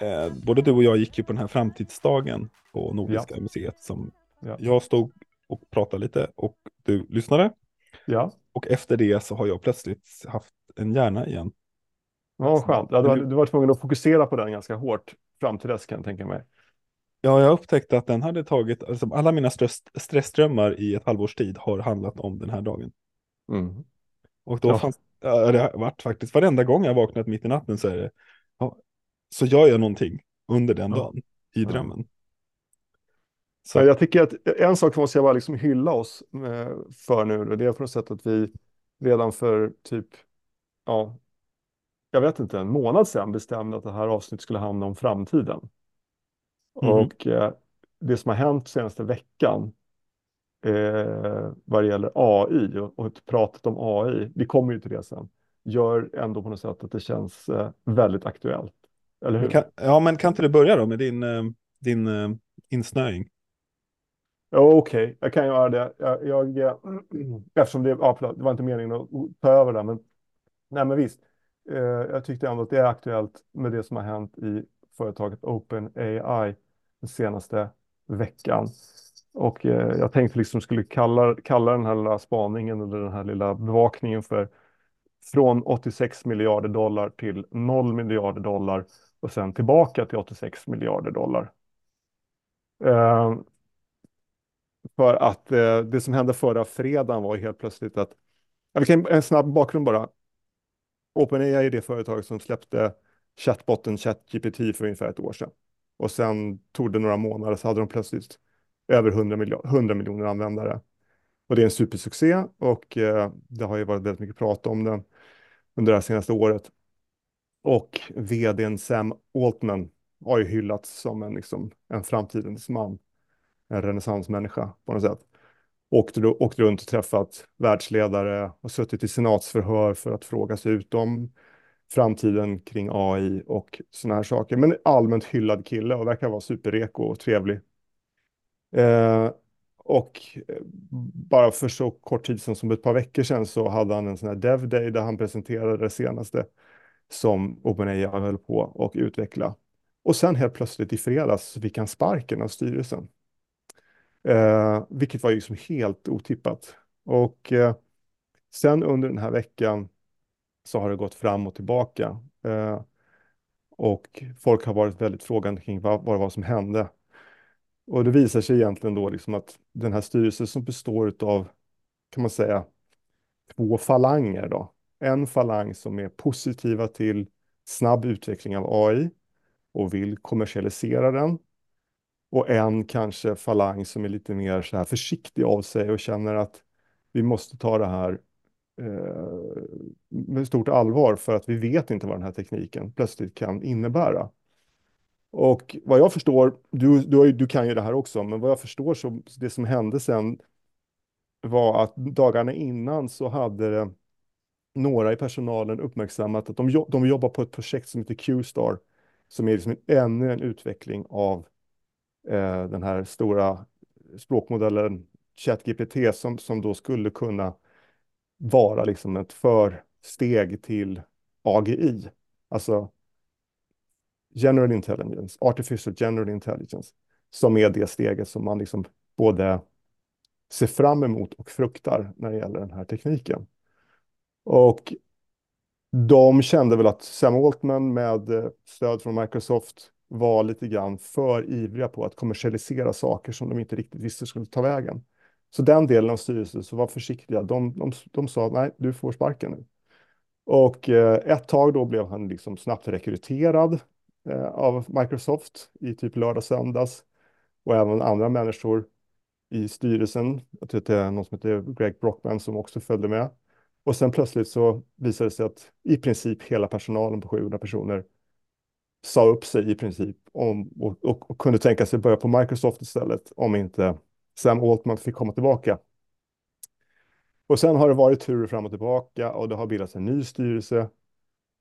Eh, både du och jag gick ju på den här framtidsdagen på Nordiska ja. museet som ja. jag stod och pratade lite och du lyssnade. Ja. Och efter det så har jag plötsligt haft en hjärna igen. Ja, skönt. Ja, du, var, du var tvungen att fokusera på den ganska hårt fram till dess kan jag tänka mig. Ja, jag upptäckte att den hade tagit, alltså alla mina stress, stressströmmar i ett halvårs tid har handlat om den här dagen. Mm. Och då ja. fanns, ja, det har varit faktiskt, varenda gång jag vaknat mitt i natten så är det, ja, så gör jag någonting under den dagen i drömmen. Så. Jag tycker att en sak måste jag bara liksom hylla oss eh, för nu, och det är på något sätt att vi redan för typ, ja, jag vet inte, en månad sedan bestämde att det här avsnittet skulle handla om framtiden. Mm. Och eh, det som har hänt senaste veckan eh, vad det gäller AI och, och pratet om AI, vi kommer ju till det sen, gör ändå på något sätt att det känns eh, väldigt aktuellt. Eller hur? Kan, ja, men kan inte du börja då med din, eh, din uh, insnöing? Ja, Okej, okay. jag kan göra det. Jag, jag, eh, eftersom det, ja, förlåt, det var inte meningen att ta över det, men, nej, men visst. Eh, jag tyckte ändå att det är aktuellt med det som har hänt i företaget OpenAI den senaste veckan. Och eh, jag tänkte liksom skulle kalla, kalla den här lilla spaningen eller den här lilla bevakningen för från 86 miljarder dollar till 0 miljarder dollar och sen tillbaka till 86 miljarder dollar. Eh, för att eh, det som hände förra fredagen var helt plötsligt att, jag kan, en snabb bakgrund bara. OpenAI är det företag som släppte chatbotten ChatGPT för ungefär ett år sedan. Och sen tog det några månader så hade de plötsligt över 100, miljoner, 100 miljoner användare. Och det är en supersuccé och eh, det har ju varit väldigt mycket prat om den under det här senaste året. Och vdn Sam Altman har ju hyllats som en, liksom, en framtidens man, en renässansmänniska på något sätt. Åkt, åkt runt och träffat världsledare och suttit i senatsförhör för att fråga sig ut om framtiden kring AI och sådana här saker. Men allmänt hyllad kille och verkar vara superreko och trevlig. Eh, och eh, bara för så kort tid sedan som ett par veckor sedan så hade han en sån här Dev Day där han presenterade det senaste som OpenAI höll på och utveckla. Och sen helt plötsligt i fredags fick han sparken av styrelsen. Eh, vilket var ju liksom helt otippat. Och eh, sen under den här veckan så har det gått fram och tillbaka. Eh, och folk har varit väldigt frågande kring vad, vad det var som hände. Och det visar sig egentligen då liksom att den här styrelsen som består av, kan man säga, två falanger då. En falang som är positiva till snabb utveckling av AI och vill kommersialisera den. Och en kanske falang som är lite mer så här försiktig av sig och känner att vi måste ta det här eh, med stort allvar för att vi vet inte vad den här tekniken plötsligt kan innebära. Och vad jag förstår, du, du, du kan ju det här också, men vad jag förstår så det som hände sen var att dagarna innan så hade några i personalen uppmärksammat att de, de jobbar på ett projekt som heter Q-star, som är liksom ännu en utveckling av eh, den här stora språkmodellen ChatGPT som, som då skulle kunna vara liksom ett försteg till AGI, alltså general intelligence, artificial general intelligence, som är det steget som man liksom både ser fram emot och fruktar när det gäller den här tekniken. Och de kände väl att Sam Altman med eh, stöd från Microsoft var lite grann för ivriga på att kommersialisera saker som de inte riktigt visste skulle ta vägen. Så den delen av styrelsen så var försiktiga. De, de, de sa nej, du får sparken nu. Och eh, ett tag då blev han liksom snabbt rekryterad Eh, av Microsoft i typ lördag, söndags och även andra människor i styrelsen. Jag tror att det är någon som heter Greg Brockman som också följde med. Och sen plötsligt så visade det sig att i princip hela personalen på 700 personer sa upp sig i princip om, och, och, och kunde tänka sig börja på Microsoft istället om inte Sam Altman fick komma tillbaka. Och sen har det varit turer fram och tillbaka och det har bildats en ny styrelse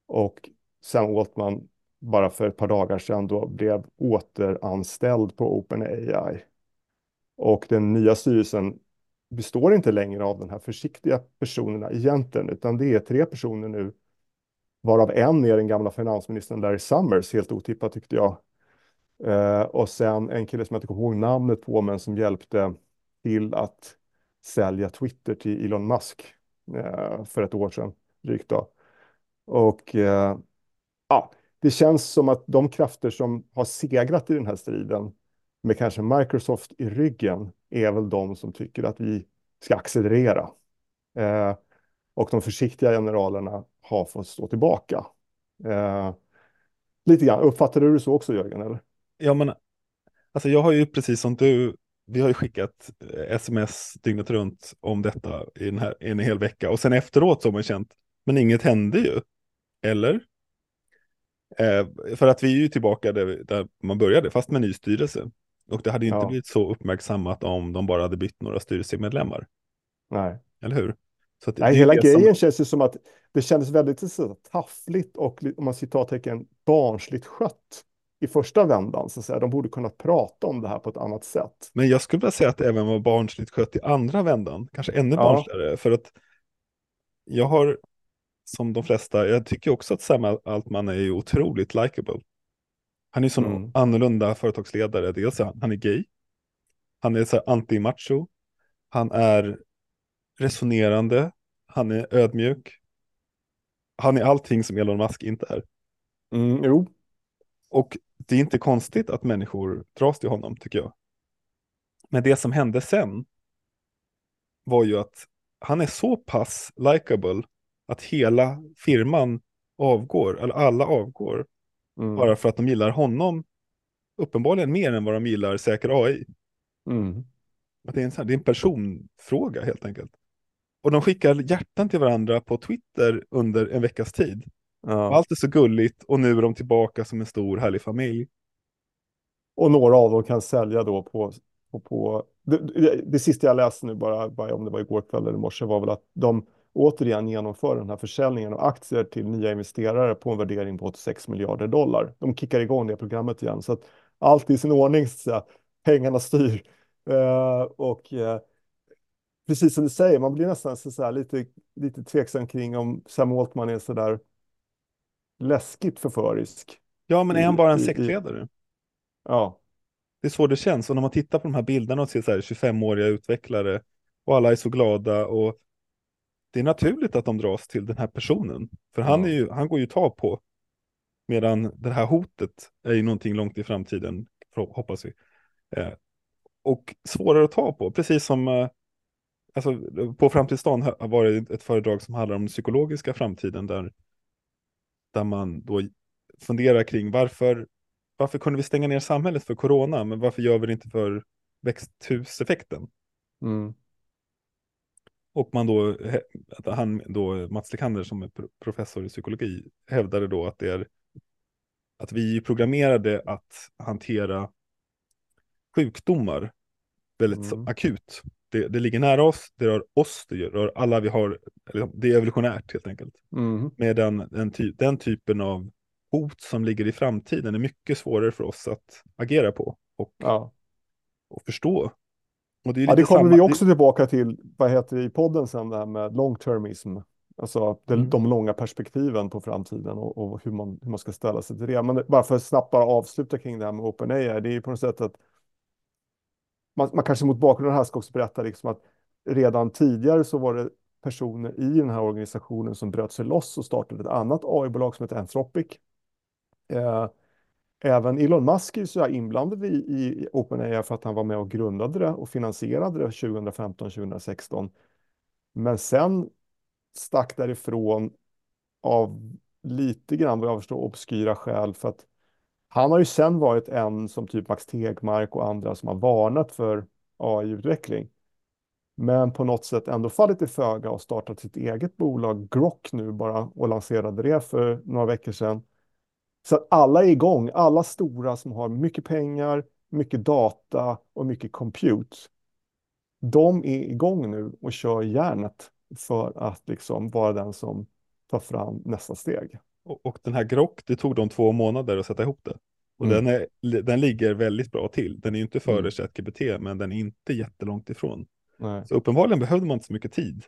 och Sam Altman bara för ett par dagar sedan då blev återanställd på OpenAI. Och den nya styrelsen består inte längre av de här försiktiga personerna egentligen, utan det är tre personer nu Varav en är den gamla finansministern Larry Summers, helt otippat tyckte jag. Eh, och sen en kille som jag inte kommer ihåg namnet på, men som hjälpte till att sälja Twitter till Elon Musk eh, för ett år sedan, drygt då. Och eh, ja, det känns som att de krafter som har segrat i den här striden med kanske Microsoft i ryggen är väl de som tycker att vi ska accelerera. Eh, och de försiktiga generalerna har fått stå tillbaka. Eh, lite grann, uppfattade du det så också Jörgen? Eller? Ja, men alltså jag har ju precis som du, vi har ju skickat eh, sms dygnet runt om detta i den här, en hel vecka och sen efteråt så har man känt, men inget hände ju. Eller? Eh, för att vi är ju tillbaka där, där, man började, fast med ny styrelse. Och det hade inte ja. blivit så uppmärksammat om de bara hade bytt några styrelsemedlemmar. Nej. Eller hur? Så Nej, hela grejen som... känns ju som att det kändes väldigt så, taffligt och om man citattecken barnsligt skött i första vändan. Så att säga. De borde kunna prata om det här på ett annat sätt. Men jag skulle vilja säga att det även var barnsligt skött i andra vändan. Kanske ännu ja. barnsligare. För att jag har, som de flesta, jag tycker också att Sam Altman är otroligt likable. Han är sån mm. annorlunda företagsledare. Dels han, han är gay. Han är så anti-macho. Han är resonerande. Han är ödmjuk. Han är allting som Elon Musk inte är. Mm, jo. Och det är inte konstigt att människor dras till honom, tycker jag. Men det som hände sen var ju att han är så pass likable att hela firman avgår, eller alla avgår, mm. bara för att de gillar honom uppenbarligen mer än vad de gillar säker AI. Mm. Att det, är en, det är en personfråga helt enkelt. Och de skickar hjärtan till varandra på Twitter under en veckas tid. Ja. Allt är så gulligt och nu är de tillbaka som en stor härlig familj. Och några av dem kan sälja då på... på, på det, det, det, sista jag läste nu, bara, bara om det var igår kväll eller i morse, var väl att de återigen genomför den här försäljningen av aktier till nya investerare på en värdering på 86 miljarder dollar. De kickar igång det programmet igen. Så att allt i sin ordning, så att pengarna styr. Uh, och uh, precis som du säger, man blir nästan så, så lite, lite tveksam kring om Sam Altman är så där läskigt förförisk. Ja, men är han bara en sektledare? Ja. Det är så det känns. Och när man tittar på de här bilderna och ser så här 25-åriga utvecklare och alla är så glada och det är naturligt att de dras till den här personen. För han, är ju, han går ju ta på. Medan det här hotet är ju någonting långt i framtiden, hoppas vi. Eh, och svårare att ta på, precis som eh, alltså, på Framtidsdagen var det ett föredrag som handlar om den psykologiska framtiden där där man då funderar kring varför, varför kunde vi stänga ner samhället för corona, men varför gör vi det inte för växthuseffekten? Mm. Och man då, han då, Mats Lekander som är professor i psykologi, hävdade då att det är att vi är programmerade att hantera sjukdomar väldigt mm. akut. Det, det, ligger nära oss, det rör oss, det rör alla vi har, det är evolutionärt helt enkelt. Mm. Medan den, ty den typen av hot som ligger i framtiden är mycket svårare för oss att agera på och, ja. och förstå. Det, ja, det kommer samma... vi också tillbaka till, vad heter det i podden sen, det här med long-termism. Alltså de, mm. de långa perspektiven på framtiden och, och, hur, man, hur man ska ställa sig till det. Men bara för att snabbt bara avsluta kring det här med OpenAI, det är ju på något sätt att man, man kanske mot bakgrund av det här ska också berätta liksom att redan tidigare så var det personer i den här organisationen som bröt sig loss och startade ett annat AI-bolag som heter Anthropic. Eh, även Elon Musk är så här inblandad i, i OpenAI för att han var med och grundade det och finansierade det 2015-2016. Men sen stack därifrån av lite grann vad jag förstår obskyra skäl för att han har ju sen varit en som typ Max Tegmark och andra som har varnat för AI-utveckling. Men på något sätt ändå fallit i föga och startat sitt eget bolag Grok nu bara och lanserade det för några veckor sedan. Så att alla är igång, alla stora som har mycket pengar, mycket data och mycket compute. De är igång nu och kör järnet för att liksom vara den som tar fram nästa steg. Och, och den här Grok, det tog dem två månader att sätta ihop det. Och mm. den, är, den ligger väldigt bra till. Den är inte före mm. ChatGPT, men den är inte jättelångt ifrån. Nej. Så uppenbarligen behövde man inte så mycket tid.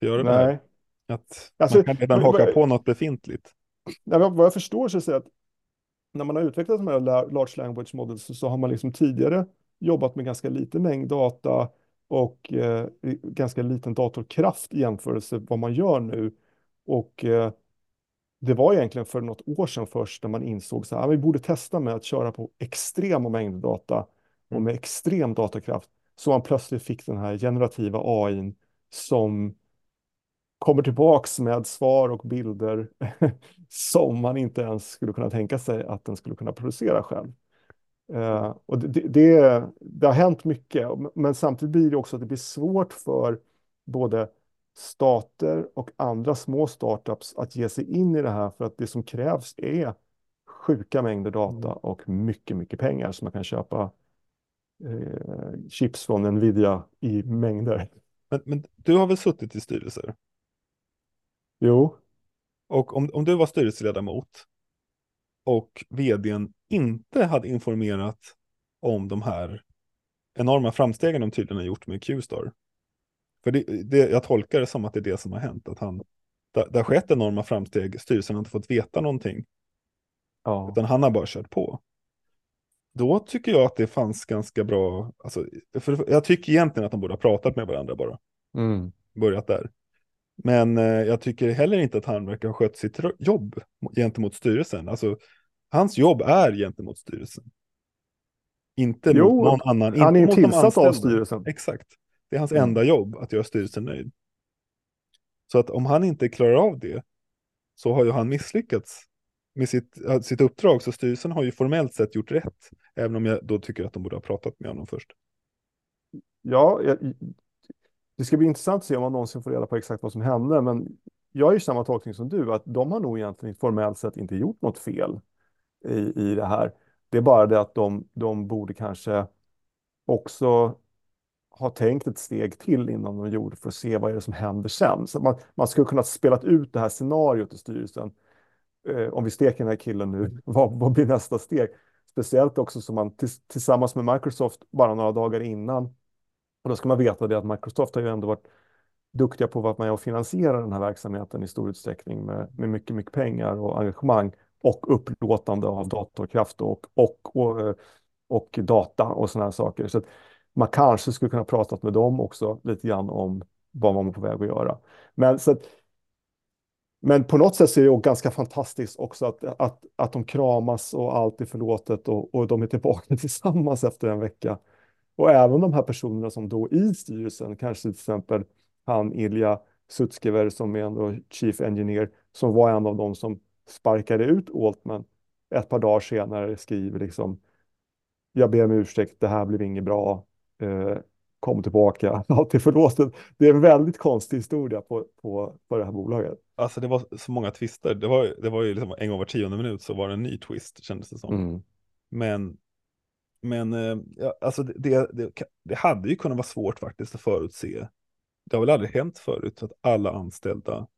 Att göra Nej. Det här. Att Alltså, man kan redan haka på något befintligt. Vad jag förstår så är det att när man har utvecklat de här la- large language models så, har man liksom tidigare jobbat med ganska liten mängd data och eh, ganska liten datorkraft i jämförelse med vad man gör nu. Och eh, det var egentligen för något år sedan först när man insåg så här, "Ah, vi borde testa med att köra på extrema mängder data och Mm. med extrem datakraft. Så man plötsligt fick den här generativa AI som kommer tillbaks med svar och bilder som man inte ens skulle kunna tänka sig att den skulle kunna producera själv. Eh, och det, det, det har hänt mycket, men samtidigt blir det också att det blir svårt för både stater och andra små startups att ge sig in i det här för att det som krävs är sjuka mängder data och mycket, mycket pengar så man kan köpa eh, chips från Nvidia i mängder. Men, men du har väl suttit i styrelser? Jo, Och om, om du var styrelseledamot och vdn inte hade informerat om de här enorma framstegen de tydligen har gjort med Q-star. För det, det, jag tolkar det som att det är det som har hänt. Att han, det, det har skett enorma framsteg, styrelsen har inte fått veta någonting. ja. Utan han har bara kört på. Då tycker jag att det fanns ganska bra, alltså, för jag tycker egentligen att de borde ha pratat med varandra bara. Mm. Börjat där. Men eh, jag tycker heller inte att han verkar ha skött sitt jobb gentemot styrelsen. Alltså, hans jobb är gentemot styrelsen. Inte Jo, mot någon annan. han är ju tillsatt av styrelsen. Exakt. Det är hans Mm. enda jobb, att göra styrelsen nöjd. Så att om han inte klarar av det, så har ju han misslyckats med sitt, sitt uppdrag. Så styrelsen har ju formellt sett gjort rätt. Även om jag då tycker att de borde ha pratat med honom först. Ja, jag, det ska bli intressant att se om man någonsin får reda på exakt vad som hände, men jag är ju samma tolkning som du, att de har nog egentligen formellt sett inte gjort något fel i, i det här. Det är bara det att de, de borde kanske också ha tänkt ett steg till innan de gjorde för att se vad är det som händer sen. Så man, man skulle kunna spela ut det här scenariot i styrelsen. Eh, om vi steker den här killen nu, vad, vad blir nästa steg? Speciellt också som man tills, tillsammans med Microsoft bara några dagar innan. Och då ska man veta det att Microsoft har ju ändå varit duktiga på att vara med och finansiera den här verksamheten i stor utsträckning med, med mycket, mycket pengar och engagemang och upplåtande av datorkraft och, och, och, och data och sådana här saker. Så att man kanske skulle kunna prata med dem också lite grann om vad man är på väg att göra. Men, så att, men på något sätt så är det ganska fantastiskt också att, att, att de kramas och allt är förlåtet och, och de är tillbaka tillsammans efter en vecka. Och även de här personerna som då i styrelsen, kanske till exempel han Ilja Sutskever som är ändå chief engineer, som var en av dem som sparkade ut Altman ett par dagar senare skriver liksom jag ber om ursäkt, det här blev inget bra, eh, kom tillbaka, allt är förlåtet. Det är en väldigt konstig historia på, på, på det här bolaget. Alltså det var så många twister. Det var, det var ju liksom en gång var tionde minut så var det en ny twist kändes det som. Mm. Men, men eh, ja, alltså det, det, det, hade ju kunnat vara svårt faktiskt att förutse. Det har väl aldrig hänt förut att alla anställda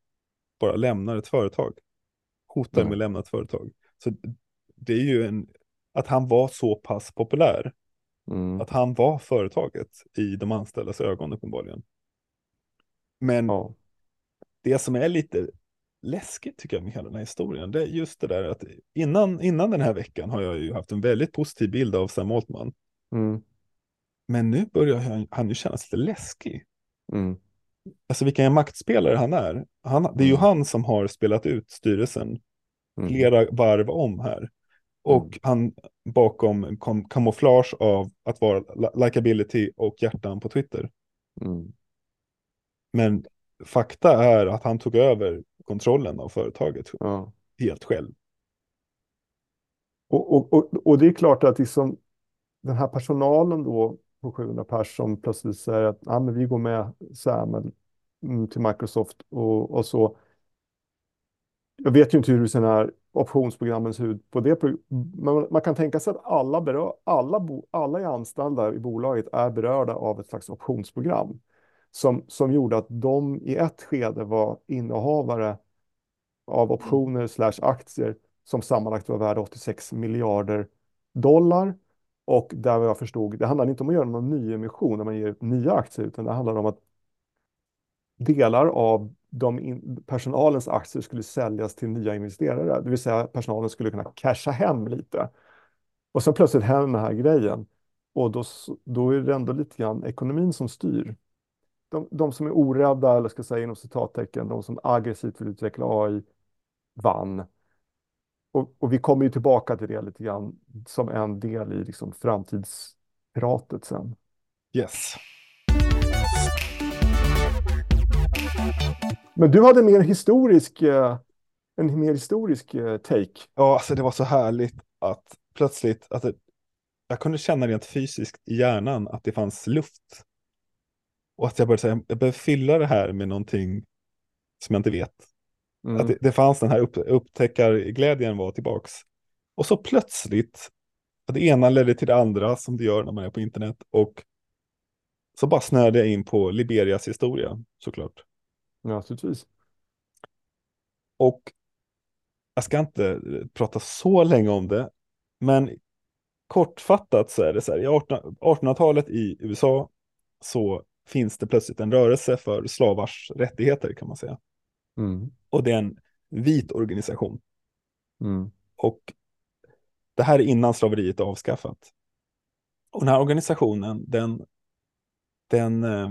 bara lämnar ett företag. Hotar Nej. med att lämna ett företag. Så det är ju en, att han var så pass populär. Mm. Att han var företaget i de anställdas ögon uppenbarligen. Men Ja. det som är lite läskigt tycker jag med hela den här historien, det är just det där att innan, innan den här veckan har jag ju haft en väldigt positiv bild av Sam Altman. Mm. Men nu börjar han, han ju kännas lite läskig. Mm. Alltså vilken maktspelare han är. Han, det är ju Mm. han som har spelat ut styrelsen Mm. flera varv om här. Och han bakom kom, kamouflage av att vara li- likability och hjärtan på Twitter. Mm. Men fakta är att han tog över kontrollen av företaget Ja. helt själv. Och, och, och, och det är klart att liksom, den här personalen då på 700 pers som plötsligt säger att ah, men vi går med Sam mm, till Microsoft och, och så. Jag vet ju inte hur sådana här optionsprogrammen ser ut på det. Men man kan tänka sig att alla, berör, alla, bo, alla är anställda i bolaget är berörda av ett slags optionsprogram som, som gjorde att de i ett skede var innehavare av optioner slash aktier som sammanlagt var värda 86 miljarder dollar. Och där jag förstod, det handlar inte om att göra någon nyemission när man ger ut nya aktier, utan det handlar om att delar av de in, personalens aktier skulle säljas till nya investerare. Det vill säga personalen skulle kunna casha hem lite. Och så plötsligt händer den här grejen. Och då, då är det ändå lite grann ekonomin som styr. De, de som är orädda, eller ska säga inom citattecken, de som aggressivt vill utveckla AI, vann. Och, och, vi kommer ju tillbaka till det lite grann som en del i liksom framtidspratet sen. Yes. Men du hade mer historisk, eh, en mer historisk eh, take. Ja, alltså det var så härligt att plötsligt, alltså, jag kunde känna rent fysiskt i hjärnan att det fanns luft. Och att jag började säga, jag behöver fylla det här med någonting som jag inte vet. Mm. Att det, det, fanns den här upp, upptäckarglädjen var tillbaks. Och så plötsligt, det ena ledde till det andra som det gör när man är på internet. Och så bara snöade jag in på Liberias historia, såklart. Ja, naturligtvis. Och jag ska inte prata så länge om det, men kortfattat så är det så här, i 1800-talet i USA så finns det plötsligt en rörelse för slavars rättigheter kan man säga. Mm. Och det är en vit organisation. Mm. Och det här är innan slaveriet är avskaffat. Och den här organisationen, den, den eh,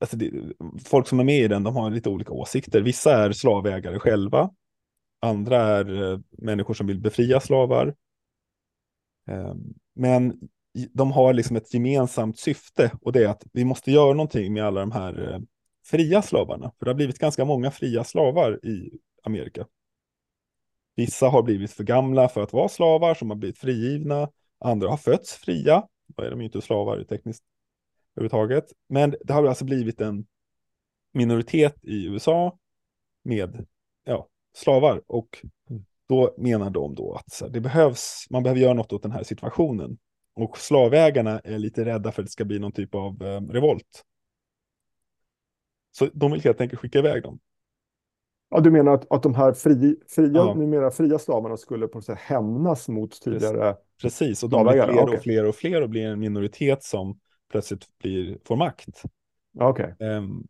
alltså det, folk som är med i den, de har lite olika åsikter. Vissa är slavägare själva. Andra är eh, människor som vill befria slavar. Eh, men de har liksom ett gemensamt syfte och det är att vi måste göra någonting med alla de här eh, fria slavarna. För det har blivit ganska många fria slavar i Amerika. Vissa har blivit för gamla för att vara slavar som har blivit frigivna. Andra har fötts fria. Då är de ju inte slavar tekniskt överhuvudtaget. Men det har alltså blivit en minoritet i USA med ja, slavar och då menar de då att det behövs, man behöver göra något åt den här situationen. Och slavägarna är lite rädda för att det ska bli någon typ av eh, revolt. Så de vill helt enkelt skicka iväg dem. Ja, du menar att, att de här fri, fria, ja. numera fria slavarna skulle på något sätt hämnas mot tidigare Precis, och de blir fler och fler och fler och blir en minoritet som plötsligt blir, får makt. Okay. Um, ehm,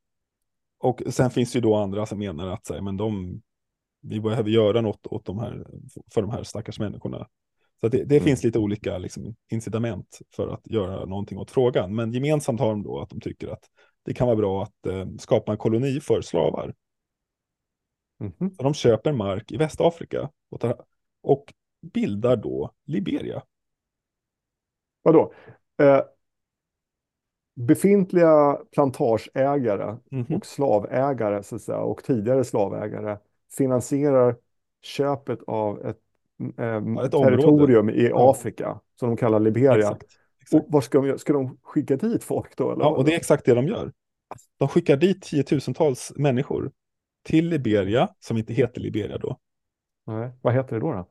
och sen finns det ju då andra som menar att så här, men de, vi behöver göra något åt de här, för de här stackars människorna. Så det, det mm. finns lite olika liksom, incitament för att göra någonting åt frågan. Men gemensamt har de då att de tycker att det kan vara bra att eh, skapa en koloni för slavar. Mm -hmm. Så de köper mark i Västafrika och, tar, och bildar då Liberia. Vadå? Eh, befintliga plantageägare mm -hmm. och slavägare så att säga, och tidigare slavägare finansierar köpet av ett, eh, ja, ett territorium i ja. Afrika som de kallar Liberia. Exakt, exakt. Och vad ska, de, ska de skicka dit folk då? Eller? Ja, och det är exakt det de gör. De skickar dit tiotusentals människor till Liberia, som inte heter Liberia då. Nej, vad heter det då? då?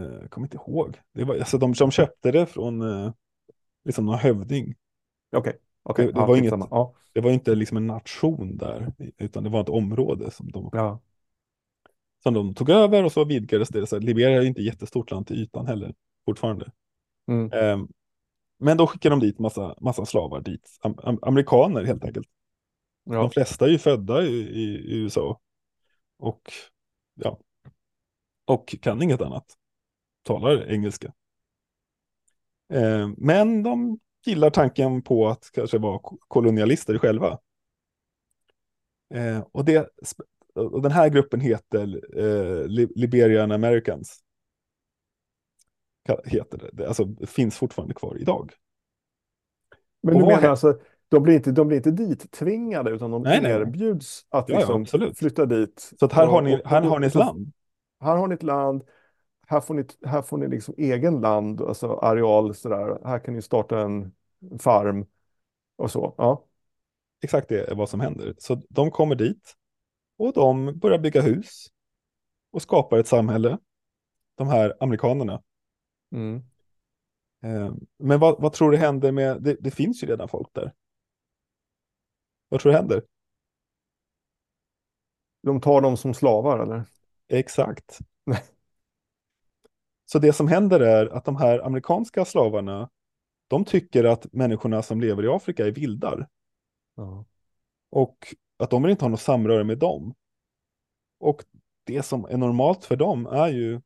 Eh, jag kommer inte ihåg. Det var, alltså de, de köpte det från eh, liksom någon hövding. Okej. Okay. Okay. Det, det, ja, var inget, det var inte liksom en nation där, utan det var ett område som de, ja. Som de tog över och så vidgades det. Så Liberia är inte jättestort land till ytan heller, fortfarande. Mm. Um, men då skickar de dit massa, massa slavar dit, am, amerikaner helt enkelt. Ja. De flesta är ju födda i, i, i, USA. Och ja, och kan inget annat. Talar engelska. Eh, men de gillar tanken på att kanske vara kolonialister själva. Eh, och, det, och den här gruppen heter eh, Liberian Americans. Heter det. alltså, finns fortfarande kvar idag. Men du menar alltså, de blir inte, de blir inte dit tvingade utan de nej, erbjuds nej. att liksom ja, flytta dit. Så här, har ni, här har ni ett land. Här har ni ett land, här får ni, här får ni liksom egen land, alltså areal sådär. Här kan ni starta en farm och så. Ja. Exakt det är vad som händer. Så de kommer dit och de börjar bygga hus och skapar ett samhälle. De här amerikanerna. Mm. Eh, men vad, vad, tror du händer med, det, det, finns ju redan folk där. Vad tror du händer? De tar dem som slavar eller? Exakt. Så det som händer är att de här amerikanska slavarna de tycker att människorna som lever i Afrika är vildar. Ja. Och att de vill inte ha något samröre med dem. Och det som är normalt för dem är ju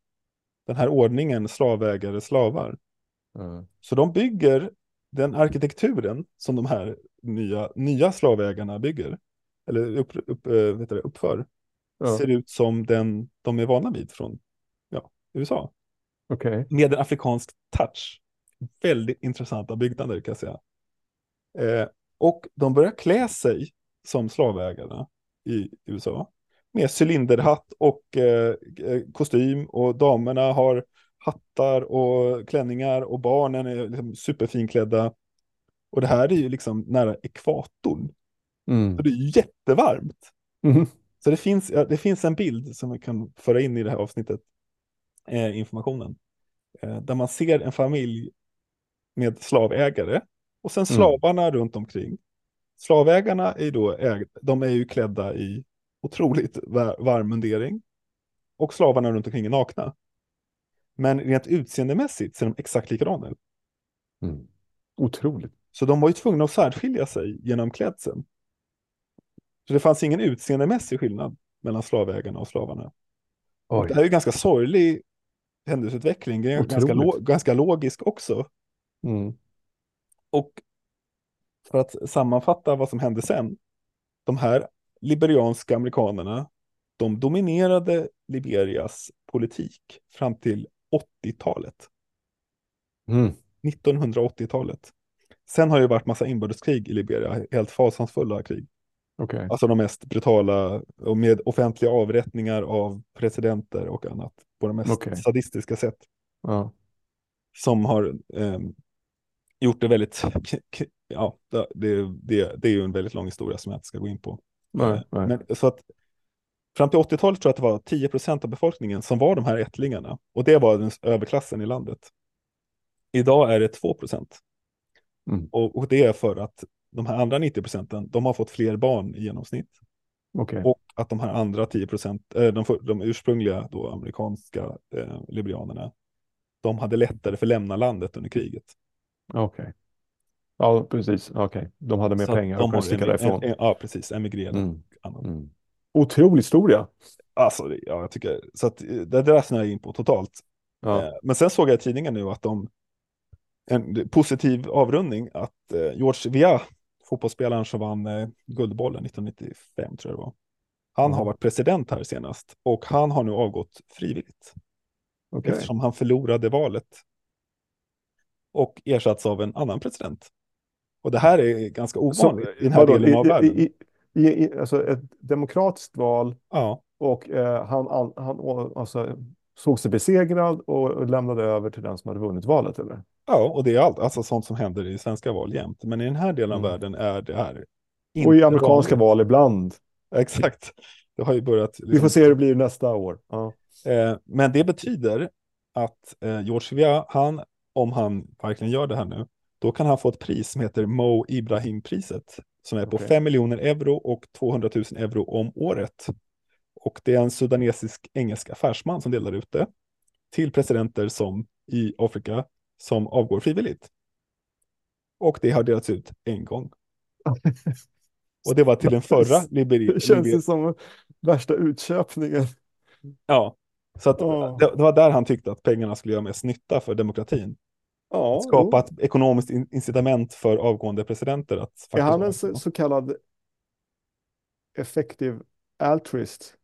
den här ordningen slavägare, slavar. Mm. Så de bygger den arkitekturen som de här nya, nya slavägarna bygger, eller upp, upp, äh, vet du, uppför, Ja. ser ut som den de är vana vid från ja, USA. Okej. Med en afrikansk touch. Väldigt intressanta byggnader kan jag säga. Eh, och de börjar klä sig som slavägarna i USA. Med cylinderhatt och eh, eh, kostym och damerna har hattar och klänningar och barnen är liksom superfinklädda. Och det här är ju liksom nära ekvatorn. Mm. Så det är jättevarmt. Mhm. Så det finns, det finns en bild som vi kan föra in i det här avsnittet, eh, informationen, eh, där man ser en familj med slavägare och sen slavarna runt omkring. Slavägarna är då äg, de är ju klädda i otroligt va- varm mundering och slavarna runt omkring är nakna. Men rent utseendemässigt ser de exakt likadana ut. Mm. Otroligt. Så de var ju tvungna att särskilja sig genom klädseln. Så det fanns ingen utseendemässig skillnad mellan slavägarna och slavarna. Och det här är ju ganska sorglig händelseutveckling, det är ganska, lo- ganska logisk också. Mm. Och för att sammanfatta vad som hände sen, de här liberianska amerikanerna, de dominerade Liberias politik fram till 80-talet, Mm. 1980-talet. Sen har det varit massa inbördeskrig i Liberia, helt fasansfulla krig. Okej. Alltså de mest brutala och med offentliga avrättningar av presidenter och annat på de mest Okej. sadistiska sätt. Ja. som har ehm, gjort det väldigt, ja, det, det, det är ju en väldigt lång historia som jag inte ska gå in på. Nej, Eh, nej. Men, så att fram till 80-talet tror jag att det var 10 procent av befolkningen som var de här ättlingarna. Och det var den överklassen i landet. Idag är det 2 procent. Mm. Och, och det är för att de här andra 90 procenten, de har fått fler barn i genomsnitt. Okej. Och att de här andra 10 procent, eh, de, de ursprungliga då amerikanska eh, liberianerna, de hade lättare för att lämna landet under kriget. Okej. Ja, precis. Okej. De hade mer Så pengar och kunde sticka därifrån. em- Ja, precis. Emigrerat Mm. Mm. Otrolig historia. Alltså, ja, jag tycker, så att eh, det där snöar jag in på totalt. Ja. Eh, Men sen såg jag i tidningen nu att de, en positiv avrundning, att eh, George Weah, fotbollsspelaren som vann Guldbollen 1995 tror jag det var, han Ja. har varit president här senast och han har nu avgått frivilligt Okej. eftersom han förlorade valet och ersatts av en annan president. Och det här är ganska ovanligt i den här vadå, delen av i, världen. i, i, i, alltså ett demokratiskt val Ja, och eh, han, han, alltså, såg sig besegrad och, lämnade över till den som hade vunnit valet, eller? ja, och det är allt, alltså sånt som händer i svenska val jämt. Men i den här delen av Mm. världen är det här och i inte amerikanska vanligt. val ibland. Exakt. Det har ju börjat. Vi får liksom- se hur det blir nästa år. Ja. Eh, men det betyder att eh, George Weah, han, om han verkligen gör det här nu, då kan han få ett pris som heter Mo Ibrahim-priset, som är på Okej. 5 miljoner euro och 200 000 euro om året. Och det är en sudanesisk engelsk affärsman som delar ut det till presidenter som i Afrika som avgår frivilligt. Och det har delats ut en gång. Och det var till den förra Liberi- Det känns ju som värsta utköpningen. Ja, så att Ja. det, det var där han tyckte att pengarna skulle göra mest nytta för demokratin. Ja, skapa ett ekonomiskt in- incitament för avgående presidenter att faktiskt Är han en så, så kallad effektiv altruist?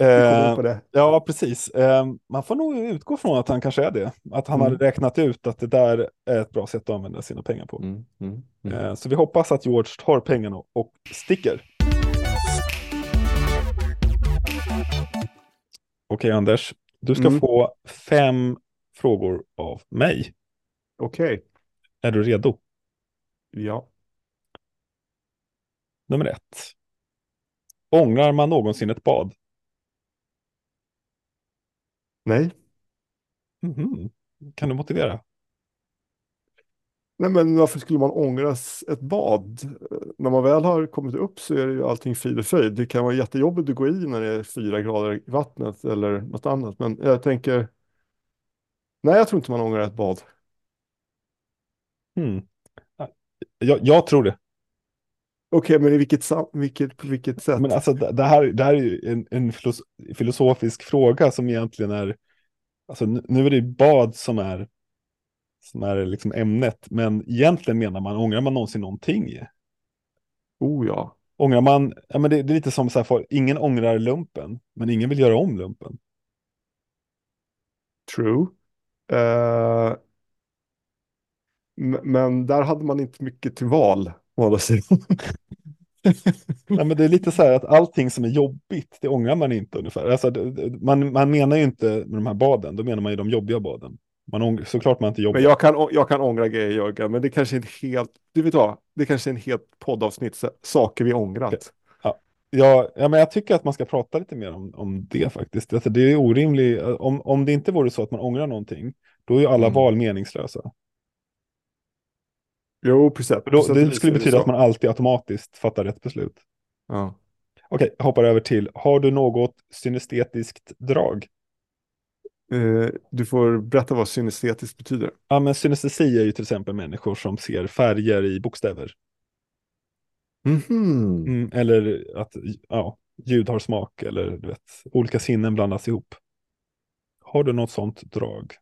Eh, ja, precis. Eh, man får nog utgå från att han kanske är det. Att han Mm. hade räknat ut att det där är ett bra sätt att använda sina pengar på. Mm, mm, mm. Eh, så vi hoppas att George tar pengarna och sticker. Okej, Anders. Du ska Mm. få fem frågor av mig. Okej, Är du redo? ja. Nummer ett. Ångrar man någonsin ett bad? Nej. Mhm. Kan du motivera? Nej, men varför skulle man ångras ett bad? När man väl har kommit upp så är det ju allting frid och fröjd. Det kan vara jättejobbigt att gå i när det är fyra grader i vattnet eller något annat. Men jag tänker, nej, jag tror inte man ångrar ett bad. Hmm. Jag, jag tror det. Okej, men i vilket, vilket, på vilket sätt? Men alltså det här, det här är ju en, en filos filosofisk fråga som egentligen är, alltså nu, är det bad som är, som är liksom ämnet, men egentligen menar man, ångrar man någonsin någonting? Oh ja. Ångrar man, ja men det, det är lite som så här, för, ingen ångrar lumpen, men ingen vill göra om lumpen. True. Eh, men där hade man inte mycket till val, å andra sidan. Nej, men det är lite så här att allting som är jobbigt, det ångrar man inte ungefär. Alltså, man, man menar ju inte med de här baden, då menar man ju de jobbiga baden. Man ång, såklart man inte jobbar. Men jag kan, jag kan ångra grejer, Jörgen, men det kanske är en helt, du vet vad, det kanske är en helt poddavsnitt, saker vi ångrat. Ja, ja, men jag tycker att man ska prata lite mer om, om det faktiskt. Alltså, det är orimligt, om, om det inte vore så att man ångrar någonting, då är ju alla Mm. val meningslösa. Jo, precis. Då, det skulle betyda att man alltid automatiskt fattar rätt beslut. Ja. Okej, jag hoppar över till, har du något synestetiskt drag? Eh, du får berätta vad synestetiskt betyder. Ja, men synestesi är ju till exempel människor som ser färger i bokstäver. Mhm. Mm, eller att ja, ljud har smak eller du vet, olika sinnen blandas ihop. Har du något sånt drag?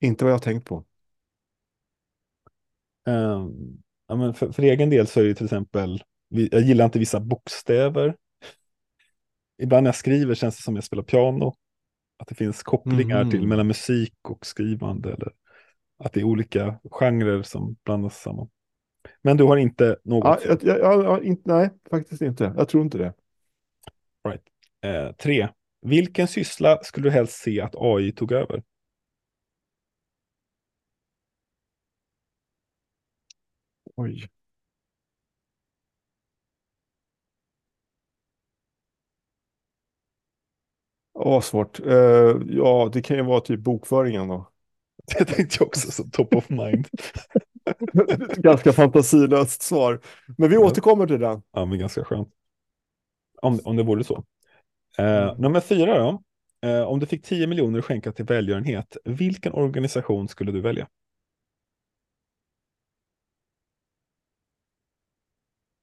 Inte vad jag har tänkt på. Ehm, ja, men för, för egen del så är det till exempel, jag gillar inte vissa bokstäver. Ibland när jag skriver känns det som jag spelar piano. Att det finns kopplingar till Mhm. mellan musik och skrivande. Eller att det är olika genrer som blandas samman. Men du har inte något Ja, sånt. jag, jag, jag, inte, nej, faktiskt inte. Jag tror inte det. Eh, tre. Vilken syssla skulle du helst se att AI tog över? Oj. Åh, svårt. Eh, ja, det kan ju vara typ bokföringen då. Det tänkte jag också som top of mind. Ganska fantasilöst svar. Men vi Ja. återkommer till den. Ja, men ganska skönt. Om, om det vore så. Eh, Mm. Nummer fyra då. Eh, om du fick 10 miljoner att skänka till välgörenhet, vilken organisation skulle du välja?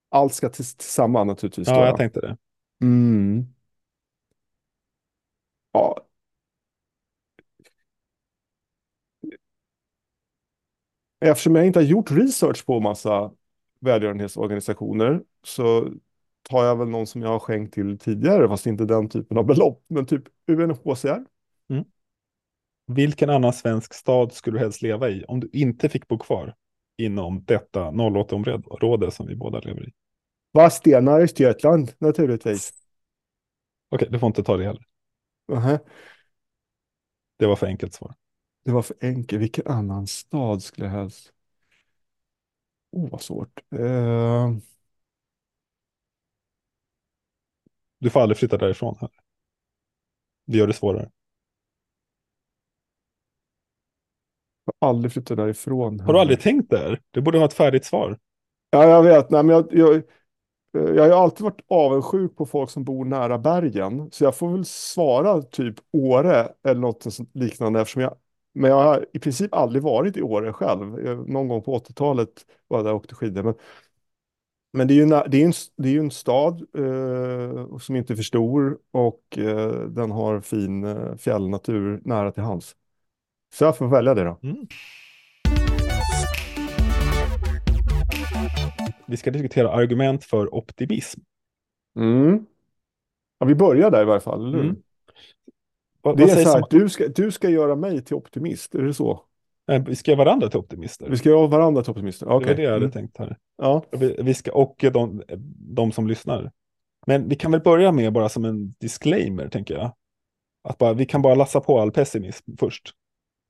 Allt ska till, tillsammans naturligtvis. då, Ja, va? jag tänkte det. Mm. Ja. Eftersom jag inte har gjort research på massa välgörenhetsorganisationer så tar jag väl någon som jag har skänkt till tidigare, fast inte den typen av belopp, men typ UNHCR. Vilken annan svensk stad skulle du helst leva i om du inte fick bo kvar inom detta 08-område som vi båda lever i? Vadstena, Östergötland, naturligtvis. Okej, du får inte ta det heller. Nähä. Det var för enkelt svar. Det var för enkelt. Vilken annan stad skulle jag helst... Åh, vad svårt. Eh, Du får aldrig flytta därifrån heller. Det gör det svårare. jag har aldrig flyttat därifrån. Har du aldrig tänkt där? Du borde ha ett färdigt svar. Ja, jag vet. Nej, men jag, jag, jag har alltid varit avundsjuk på folk som bor nära bergen. Så jag får väl svara typ Åre eller något liknande. Eftersom jag, men jag har i princip aldrig varit i Åre själv. Jag, någon gång på 80-talet var jag där och åkte skidor. Men, men det är ju, det är en, det är en stad eh, som inte är för stor och eh, den har fin eh, fjällnatur nära till hands. Så jag får välja det då. Vi ska diskutera argument för optimism. Mm. Ja, vi börjar där i varje fall, eller hur? Mm. Vad, Det vad är så här, om, du ska, du ska göra mig till optimist, är det så? vi ska göra varandra till optimister. Vi ska göra varandra till optimister? Det var Okej. det jag hade Mm. tänkt här. Ja. Vi, vi ska, och de, de som lyssnar. Men vi kan väl börja med bara som en disclaimer, tänker jag. Att bara, vi kan bara lassa på all pessimism först.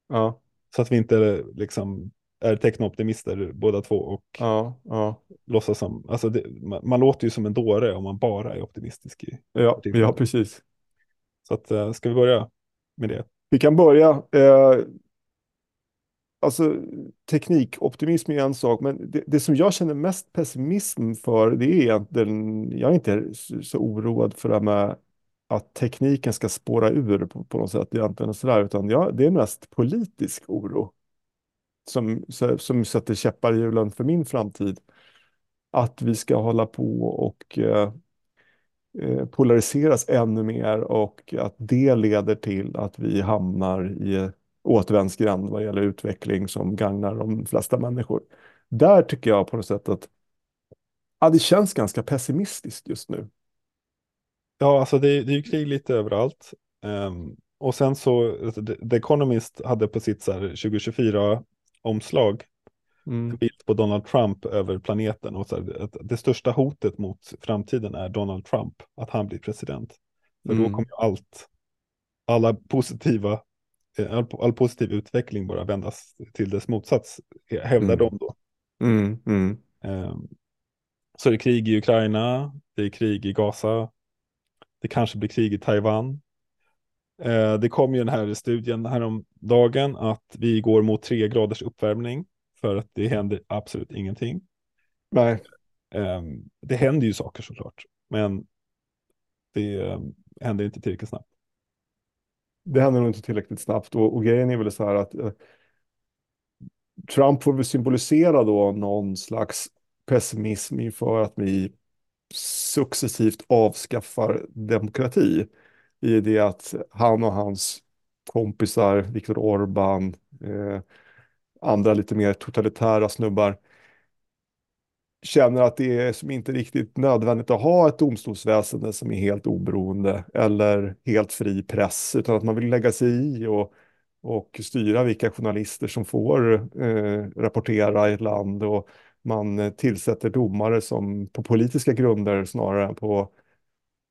Ja. Så att vi inte liksom är teknooptimister båda två och Ja. Ja. låtsas som, alltså det, man, man låter ju som en dåre om man bara är optimistisk. I, Ja, ja, precis så att, eh, ska vi börja med det? Vi kan börja. Eh, alltså, teknikoptimism är en sak, men det, det som jag känner mest pessimism för, det är egentligen, jag är inte så, oroad för det här med att tekniken ska spåra ur på, på något sätt egentligen och sådär, utan jag, det är mest politisk oro. som, som sätter käppar i hjulen för min framtid. Att vi ska hålla på och eh, Eh, polariseras ännu mer och att det leder till att vi hamnar i återvändsgränd vad gäller utveckling som gagnar de flesta människor. Där tycker jag på något sätt att ja, det känns ganska pessimistiskt just nu. Ja, alltså det, det är ju krig lite överallt. Um, och sen så, alltså, The Economist hade på sitt 2024-omslag mm. en bild på Donald Trump över planeten. Och så här, att det största hotet mot framtiden är Donald Trump, att han blir president. För mm. då kommer allt, alla positiva, eh, all, all, positiv utveckling bara vändas till dess motsats, hävdar mm. de då. Um, så det är krig i Ukraina, det är krig i Gaza, det kanske blir krig i Taiwan. Eh, det kom ju den här studien häromdagen att vi går mot tre graders uppvärmning för att det händer absolut ingenting. Nej. Eh, det händer ju saker såklart, men det eh, händer inte tillräckligt snabbt. Det händer nog inte tillräckligt snabbt och, och grejen är väl så här att eh, Trump får väl symbolisera då någon slags pessimism inför att vi successivt avskaffar demokrati i det att han och hans kompisar, Viktor Orbán, eh, andra lite mer totalitära snubbar, känner att det är som inte riktigt nödvändigt att ha ett domstolsväsende som är helt oberoende eller helt fri press, utan att man vill lägga sig i och, och styra vilka journalister som får eh, rapportera i ett land och man tillsätter domare som på politiska grunder snarare än på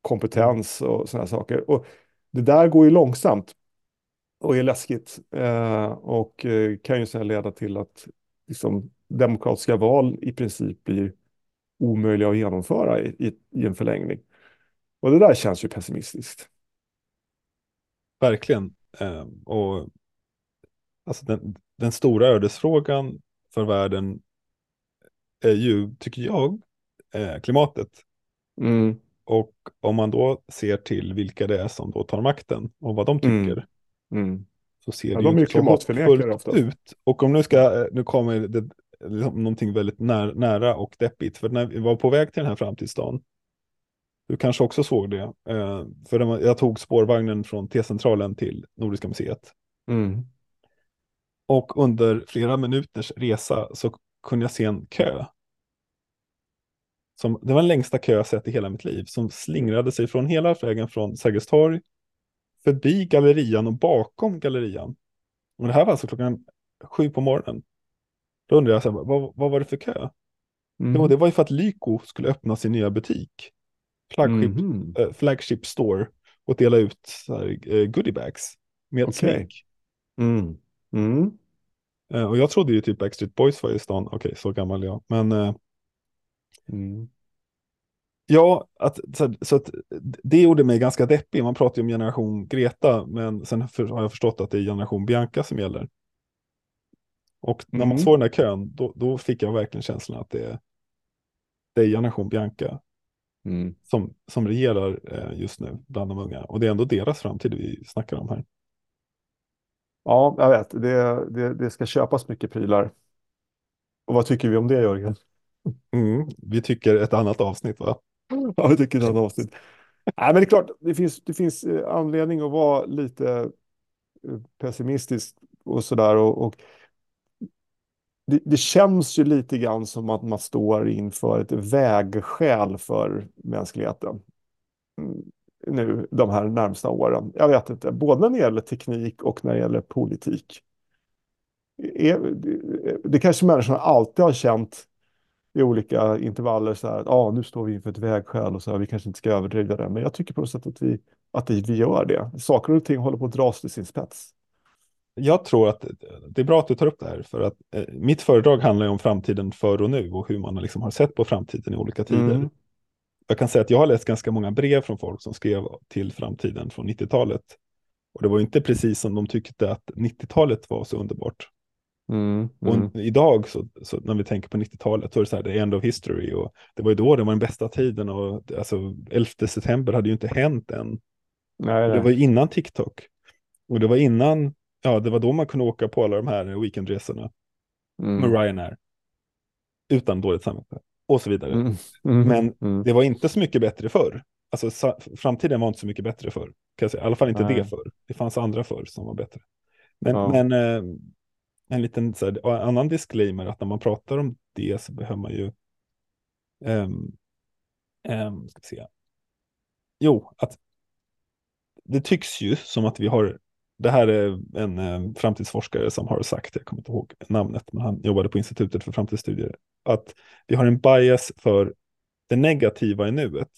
kompetens och sådana saker. Och det där går ju långsamt och är läskigt eh, och eh, kan ju sedan leda till att liksom, demokratiska val i princip blir omöjliga att genomföra i, i, i en förlängning. Och det där känns ju pessimistiskt. Verkligen. Eh, och alltså den, den stora ödesfrågan för världen är ju, tycker jag, eh, klimatet. Mm. Och om man då ser till vilka det är som då tar makten och vad de tycker. Mm. Så ser ja, det de ju klimatförnekare ut. Och om nu ska, nu kommer det liksom någonting väldigt när, nära och deppigt. För när vi var på väg till den här framtidsdagen. Du kanske också såg det. Eh, för jag tog spårvagnen från T-centralen till Nordiska museet. Mm. Och under flera minuters resa så kunde jag se en kö. Som, det var den längsta kö jag sett i hela mitt liv, som slingrade sig från hela vägen från Sergels torg, förbi gallerian och bakom gallerian. Och det här var alltså klockan sju på morgonen. Då undrar jag, så här, vad, vad var det för kö? Mm. Jo, det var ju för att Lyko skulle öppna sin nya butik. Flagship, mm. äh, flagship store och dela ut så här, äh, goodiebags med okay. smink. Mm. Mm. Eh, och jag trodde ju typ Backstreet Boys var i stan. Okej, okay, så gammal jag. Men eh, mm. Ja, att, så, så, att det gjorde mig ganska deppig. Man pratar ju om generation Greta, men sen för, har jag förstått att det är generation Bianca som gäller. Och när man mm. såg den här kön, då, då, fick jag verkligen känslan att det är, det är generation Bianca mm. som, som regerar eh, just nu bland de unga. Och det är ändå deras framtid vi snackar om här. Ja, jag vet. Det, det, det ska köpas mycket prylar. Och vad tycker vi om det, Jörgen? Mm, vi tycker ett annat avsnitt, va? Ja, jag tycker ett annat avsnitt. Nej, men det är klart, det finns, det finns eh, anledning att vara lite eh, pessimistisk och sådär. Och, och det, det, känns ju lite grann som att man står inför ett vägskäl för mänskligheten. Mm, nu de här närmsta åren. Jag vet inte, både när det gäller teknik och när det gäller politik. E, e, det kanske människorna alltid har känt i olika intervaller så här att ah, nu står vi inför ett vägskäl och så här, vi kanske inte ska överdriva det. Men jag tycker på något sätt att vi, att vi gör det. Saker och ting håller på att dras till sin spets. Jag tror att det är bra att du tar upp det här för att eh, mitt föredrag handlar ju om framtiden för och nu och hur man liksom har sett på framtiden i olika tider. Mm jag kan säga att jag har läst ganska många brev från folk som skrev till framtiden från 90-talet. Och det var inte precis som de tyckte att 90-talet var så underbart. Mm, mm. Och idag, så, så, när vi tänker på 90-talet, så är det så här, the end of history. Och det var ju då det var den bästa tiden. Och alltså, 11 september hade ju inte hänt än. Nej, nej. Det var innan TikTok. Och det var innan, ja, det var då man kunde åka på alla de här weekendresorna. med Mm. Ryanair. Utan dåligt samvete. Och så vidare. Mm. Mm. Men Mm. det var inte så mycket bättre förr. Alltså framtiden var inte så mycket bättre förr. Kan jag säga. I alla fall inte Nej. det förr. Det fanns andra förr som var bättre. Men, Ja. men eh, en liten så här, annan disclaimer att när man pratar om det så behöver man ju ehm, ehm, ska se. Jo, att det tycks ju som att vi har, det här är en eh, framtidsforskare som har sagt, jag kommer inte ihåg namnet, men han jobbade på Institutet för framtidsstudier, att vi har en bias för det negativa i nuet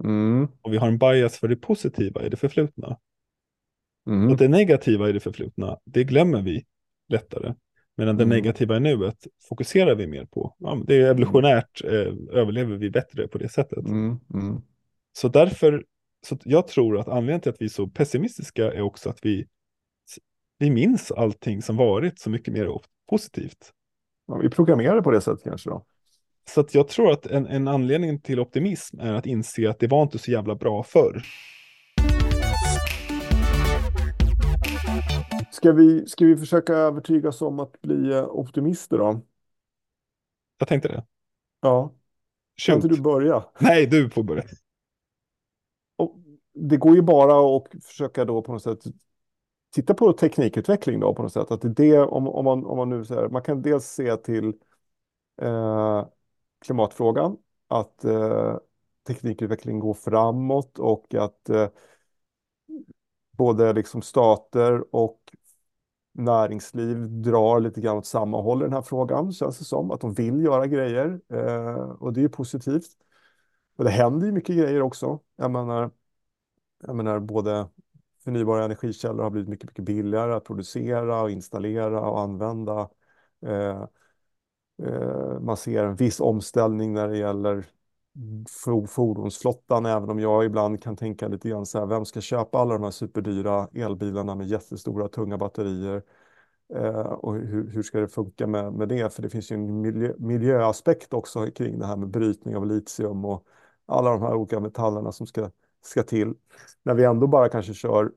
Mm. och vi har en bias för det positiva i det förflutna. Mm. Och det negativa i det förflutna, det glömmer vi lättare. Medan det Mm. negativa i nuet fokuserar vi mer på. Ja, det är evolutionärt, eh, överlever vi bättre på det sättet. Mm. Mm. Så därför, så jag tror att anledningen till att vi är så pessimistiska är också att vi, vi minns allting som varit så mycket mer positivt. Ja, vi programmerar på det sättet kanske då. Så jag tror att en, en anledning till optimism är att inse att det var inte så jävla bra förr. Ska vi, ska vi försöka övertygas om att bli eh, optimister då? Jag tänkte det. Ja, kan inte Shoot. du börja? Nej, du får börja. Och det går ju bara att försöka då på något sätt titta på teknikutveckling då på något sätt. Att det det, om, om, man, om man nu säger, man kan dels se till eh, klimatfrågan, att eh, teknikutveckling går framåt och att eh, både liksom stater och näringsliv drar lite grann åt samma håll i den här frågan, känns det som. Att de vill göra grejer eh, och det är ju positivt. Och det händer ju mycket grejer också. Jag menar, jag menar både förnybara energikällor har blivit mycket, mycket billigare att producera och installera och använda. Eh, eh, man ser en viss omställning när det gäller fordonsflottan, även om jag ibland kan tänka lite grann så här, vem ska köpa alla de här superdyra elbilarna med jättestora tunga batterier? Eh, och hur, hur ska det funka med, med det? För det finns ju en miljö, miljöaspekt också kring det här med brytning av litium och alla de här olika metallerna som ska, ska till. När vi ändå bara kanske kör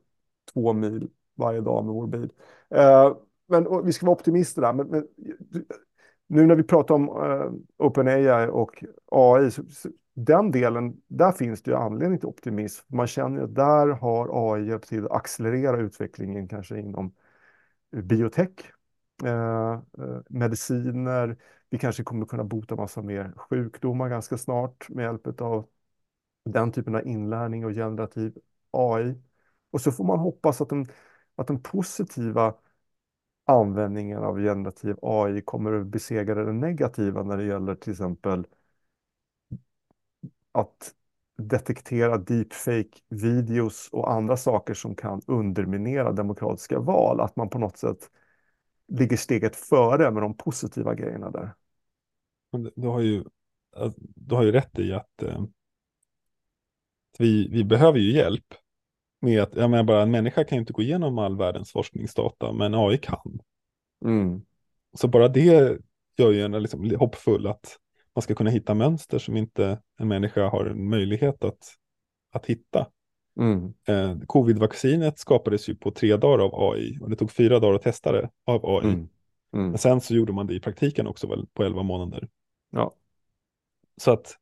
två mil varje dag med vår bil. Eh, men och vi ska vara optimister där. Men, men, nu när vi pratar om eh, OpenAI och AI, så, så, den delen, där finns det ju anledning till optimism. Man känner att där har AI hjälpt till att accelerera utvecklingen kanske inom eh, biotech, eh, eh, mediciner. Vi kanske kommer kunna bota massa mer sjukdomar ganska snart med hjälp av den typen av inlärning och generativ AI. Och så får man hoppas att den, att den positiva användningen av generativ AI kommer att besegra det negativa när det gäller till exempel att detektera deepfake-videos och andra saker som kan underminera demokratiska val. Att man på något sätt ligger steget före med de positiva grejerna där. Du har ju, alltså, du har ju rätt i att eh, vi, vi behöver ju hjälp med att, jag menar bara en människa kan ju inte gå igenom all världens forskningsdata, men AI kan. Mm. Så bara det gör ju en liksom hoppfull att man ska kunna hitta mönster som inte en människa har en möjlighet att, att hitta. Mm. Eh, Covid-vaccinet skapades ju på tre dagar av AI och det tog fyra dagar att testa det av AI. Mm. Mm. Men sen så gjorde man det i praktiken också väl på elva månader. Ja. Så att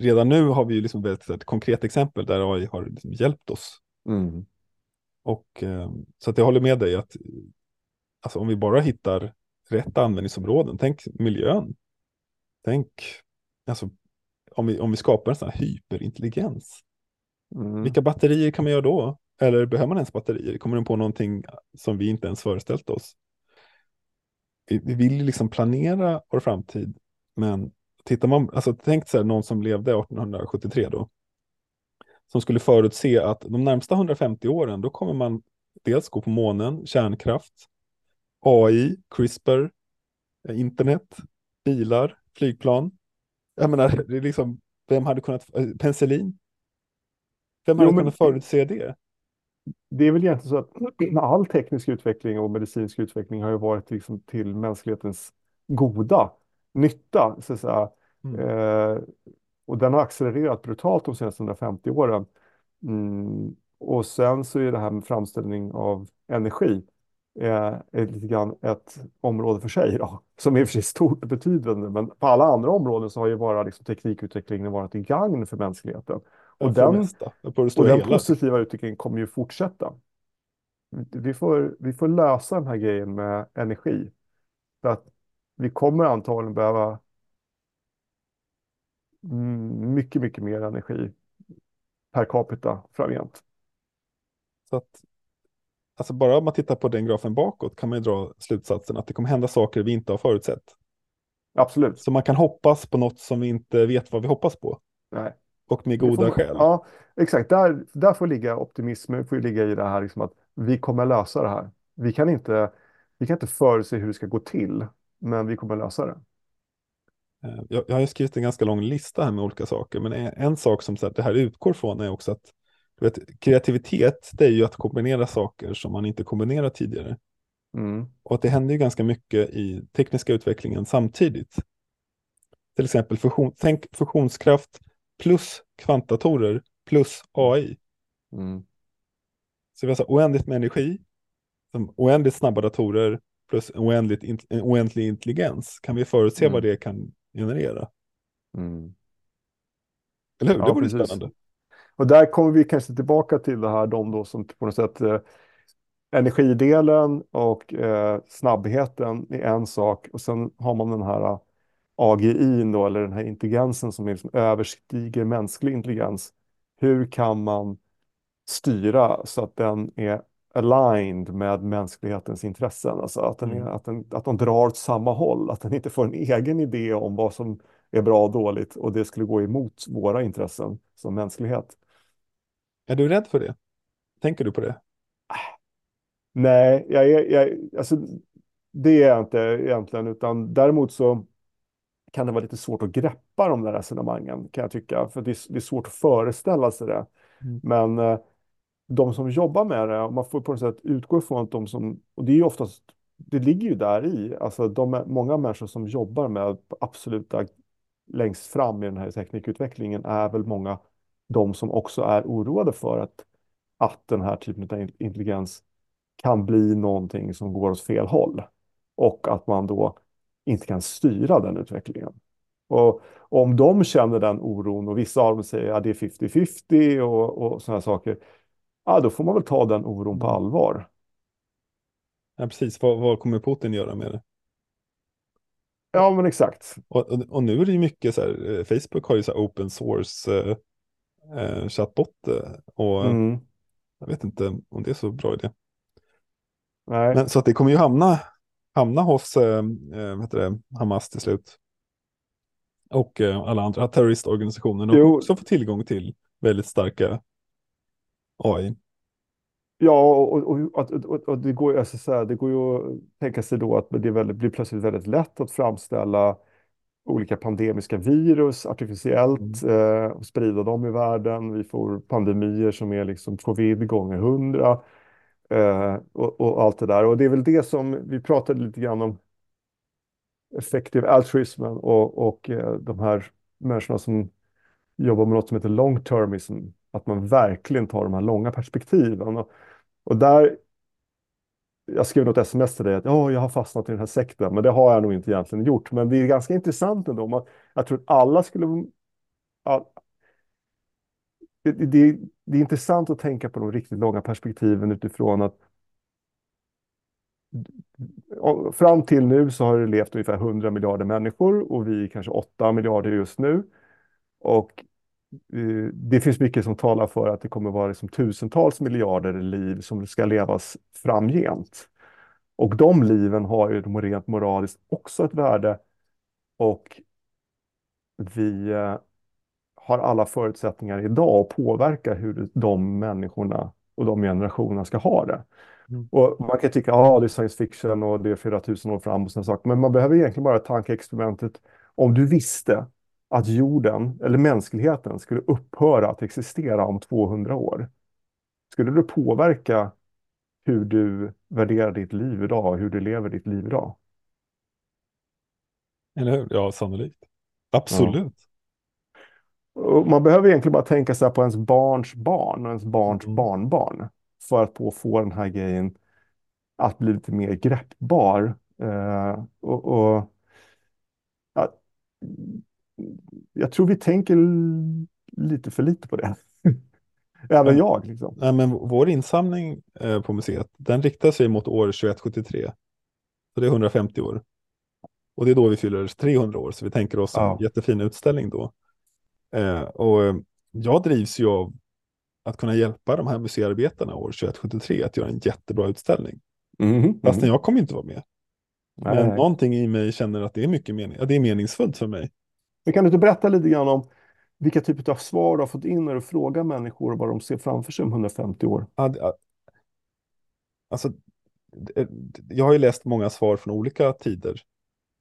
redan nu har vi ju liksom ett, ett konkret exempel där AI har liksom hjälpt oss. Mm. Och eh, så att jag håller med dig att alltså, om vi bara hittar rätt användningsområden, tänk miljön. Tänk, alltså, om vi, om vi skapar en sån här hyperintelligens. Mm. Vilka batterier kan man göra då? Eller behöver man ens batterier? Kommer den på någonting som vi inte ens föreställt oss? Vi, vi vill ju liksom planera vår framtid, men tittar man, alltså tänk så här, någon som levde 1873 då, som skulle förutse att de närmsta 150 åren, då kommer man dels gå på månen, kärnkraft, AI, CRISPR, eh, internet, bilar, flygplan. Jag menar, det är liksom, vem hade kunnat, eh, penicillin? Vem hade Jo, men- kunnat förutse det? Det är väl egentligen så att all teknisk utveckling och medicinsk utveckling har ju varit liksom till mänsklighetens goda nytta, så att säga. Mm. Eh, och den har accelererat brutalt de senaste 150 åren. Mm. Och sen så är det här med framställning av energi är, är lite grann ett område för sig då, som är för sig stort och betydande. Men på alla andra områden så har ju bara liksom, teknikutvecklingen varit till gagn för mänskligheten. Och den, och den positiva utvecklingen kommer ju fortsätta. Vi får, vi får lösa den här grejen med energi. För att vi kommer antagligen behöva mycket, mycket mer energi per capita framgent. Så att, alltså bara om man tittar på den grafen bakåt kan man ju dra slutsatsen att det kommer hända saker vi inte har förutsett. Absolut. Så man kan hoppas på något som vi inte vet vad vi hoppas på. Nej. Och med goda får, skäl. Ja, exakt. Där, där får ligga optimismen, får ligga i det här liksom att vi kommer lösa det här. Vi kan inte, vi kan inte förutse hur det ska gå till, men vi kommer lösa det. Eh, Jag, jag har skrivit en ganska lång lista här med olika saker, men en, sak som så här, det här utgår från är också att vet, kreativitet, det är ju att kombinera saker som man inte kombinerat tidigare. Mm. Och att det händer ju ganska mycket i tekniska utvecklingen samtidigt. Till exempel fusion, tänk fusionskraft plus kvantdatorer plus AI. Mm. Så vi har så här oändligt med energi, oändligt snabba datorer plus oändligt, oändlig intelligens. Kan vi förutse Mm. vad det kan generera? Mm. Eller hur? Ja, det vore precis. spännande. Och där kommer vi kanske tillbaka till det här, de då som på något sätt eh, energidelen och eh, snabbheten är en sak och sen har man den här eh, AGI då, eller den här intelligensen som är liksom överstiger mänsklig intelligens. Hur kan man styra så att den är aligned med mänsklighetens intressen? Alltså att, den Mm. att, den, att de drar åt samma håll, att den inte får en egen idé om vad som är bra och dåligt och det skulle gå emot våra intressen som mänsklighet. Är du rädd för det? Tänker du på det? Nej, jag är, jag, alltså, det är jag inte egentligen, utan däremot så kan det vara lite svårt att greppa de där resonemangen, kan jag tycka, för det är, det är svårt att föreställa sig det. Mm. Men eh, de som jobbar med det, man får på något sätt utgå ifrån att de som, och det är ju oftast, det ligger ju där i, alltså de, många människor som jobbar med absoluta längst fram i den här teknikutvecklingen är väl många de som också är oroade för att, att den här typen av intelligens kan bli någonting som går åt fel håll och att man då inte kan styra den utvecklingen. Och om de känner den oron och vissa av dem säger att det är 50-50 och, och sådana saker, ja, då får man väl ta den oron på allvar. Ja, precis. Vad, vad kommer Putin göra med det? Ja, men exakt. Och, och, nu är det ju mycket så här, eh, Facebook har ju så här open source eh, eh, chatbot eh, och Mm. jag vet inte om det är så bra idé. Nej. Men så att det kommer ju hamna, hamna hos eh, det, Hamas till slut. Och eh, alla andra terroristorganisationer och Jo. också få tillgång till väldigt starka AI. Ja, och, och, och, och, det går, alltså, så här, det går ju att tänka sig då att det väldigt, blir plötsligt väldigt lätt att framställa olika pandemiska virus artificiellt eh, och sprida dem i världen. Vi får pandemier som är liksom covid gånger hundra eh, och, och allt det där. Och det är väl det som vi pratade lite grann om effective altruismen och, och eh, de här människorna som jobbar med något som heter long termism. Att man verkligen tar de här långa perspektiven. Och, och där, jag skrev något sms till dig att oh, jag har fastnat i den här sekten, men det har jag nog inte egentligen gjort. Men det är ganska intressant ändå. Man, jag tror att alla skulle... All, det, det, det är intressant att tänka på de riktigt långa perspektiven utifrån att fram till nu så har det levt ungefär 100 miljarder människor och vi är kanske 8 miljarder just nu. Och det finns mycket som talar för att det kommer vara liksom tusentals miljarder liv som ska levas framgent. Och de liven har ju rent moraliskt också ett värde. Och vi eh, har alla förutsättningar idag att påverka hur de människorna och de generationerna ska ha det. Mm. Och man kan tycka att ah, det är science fiction och det är 4000 år fram och sådana saker. Men man behöver egentligen bara tankeexperimentet. Om du visste att jorden eller mänskligheten skulle upphöra att existera om 200 år. Skulle det påverka hur du värderar ditt liv idag och hur du lever ditt liv idag? Eller hur? Ja, sannolikt. Absolut. Och man behöver egentligen bara tänka sig på ens barns barn och ens barns Mm. barnbarn för att få den här grejen att bli lite mer greppbar. Eh, och, och ja, jag tror vi tänker lite för lite på det. Även jag. Liksom. Nej, men vår insamling eh, på museet, den riktar sig mot år 2173. Så det är 150 år. Och det är då vi fyller 300 år, så vi tänker oss en Ja. jättefin utställning då. Eh, och eh, jag drivs ju av att kunna hjälpa de här museiarbetarna år 2173 att göra en jättebra utställning. Mhm, Fastän mhm. jag kommer inte vara med. Men nej. någonting i mig känner att det är mycket mening, ja, det är meningsfullt för mig. Men kan du inte berätta lite grann om vilka typer av svar du har fått in när du frågar människor vad de ser framför sig om 150 år? Det- Alltså, det- jag har ju läst många svar från olika tider.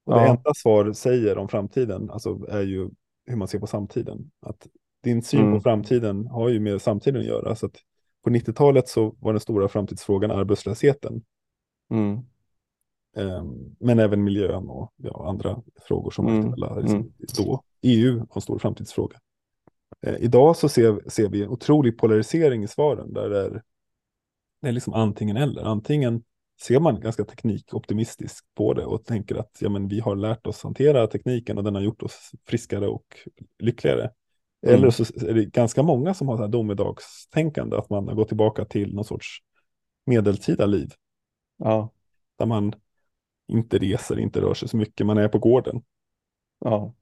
Och det Ja. enda svar säger om framtiden alltså, är ju hur man ser på samtiden. Att din syn Mm. på framtiden har ju med samtiden att göra. Så att på 90-talet så var den stora framtidsfrågan arbetslösheten. Mm. Ehm, men även miljön och ja, andra frågor som Mm. aktuella liksom, Mm. då. EU var en stor framtidsfråga. Eh, idag så ser, ser vi en otrolig polarisering i svaren där det är, det är liksom antingen eller. Antingen ser man ganska teknikoptimistiskt på det och tänker att ja, men vi har lärt oss hantera tekniken och den har gjort oss friskare och lyckligare. Mm. Eller så är det ganska många som har så här domedagstänkande, att man har gått tillbaka till någon sorts medeltida liv. Ja. Där man inte reser, inte rör sig så mycket, man är på gården. Ja.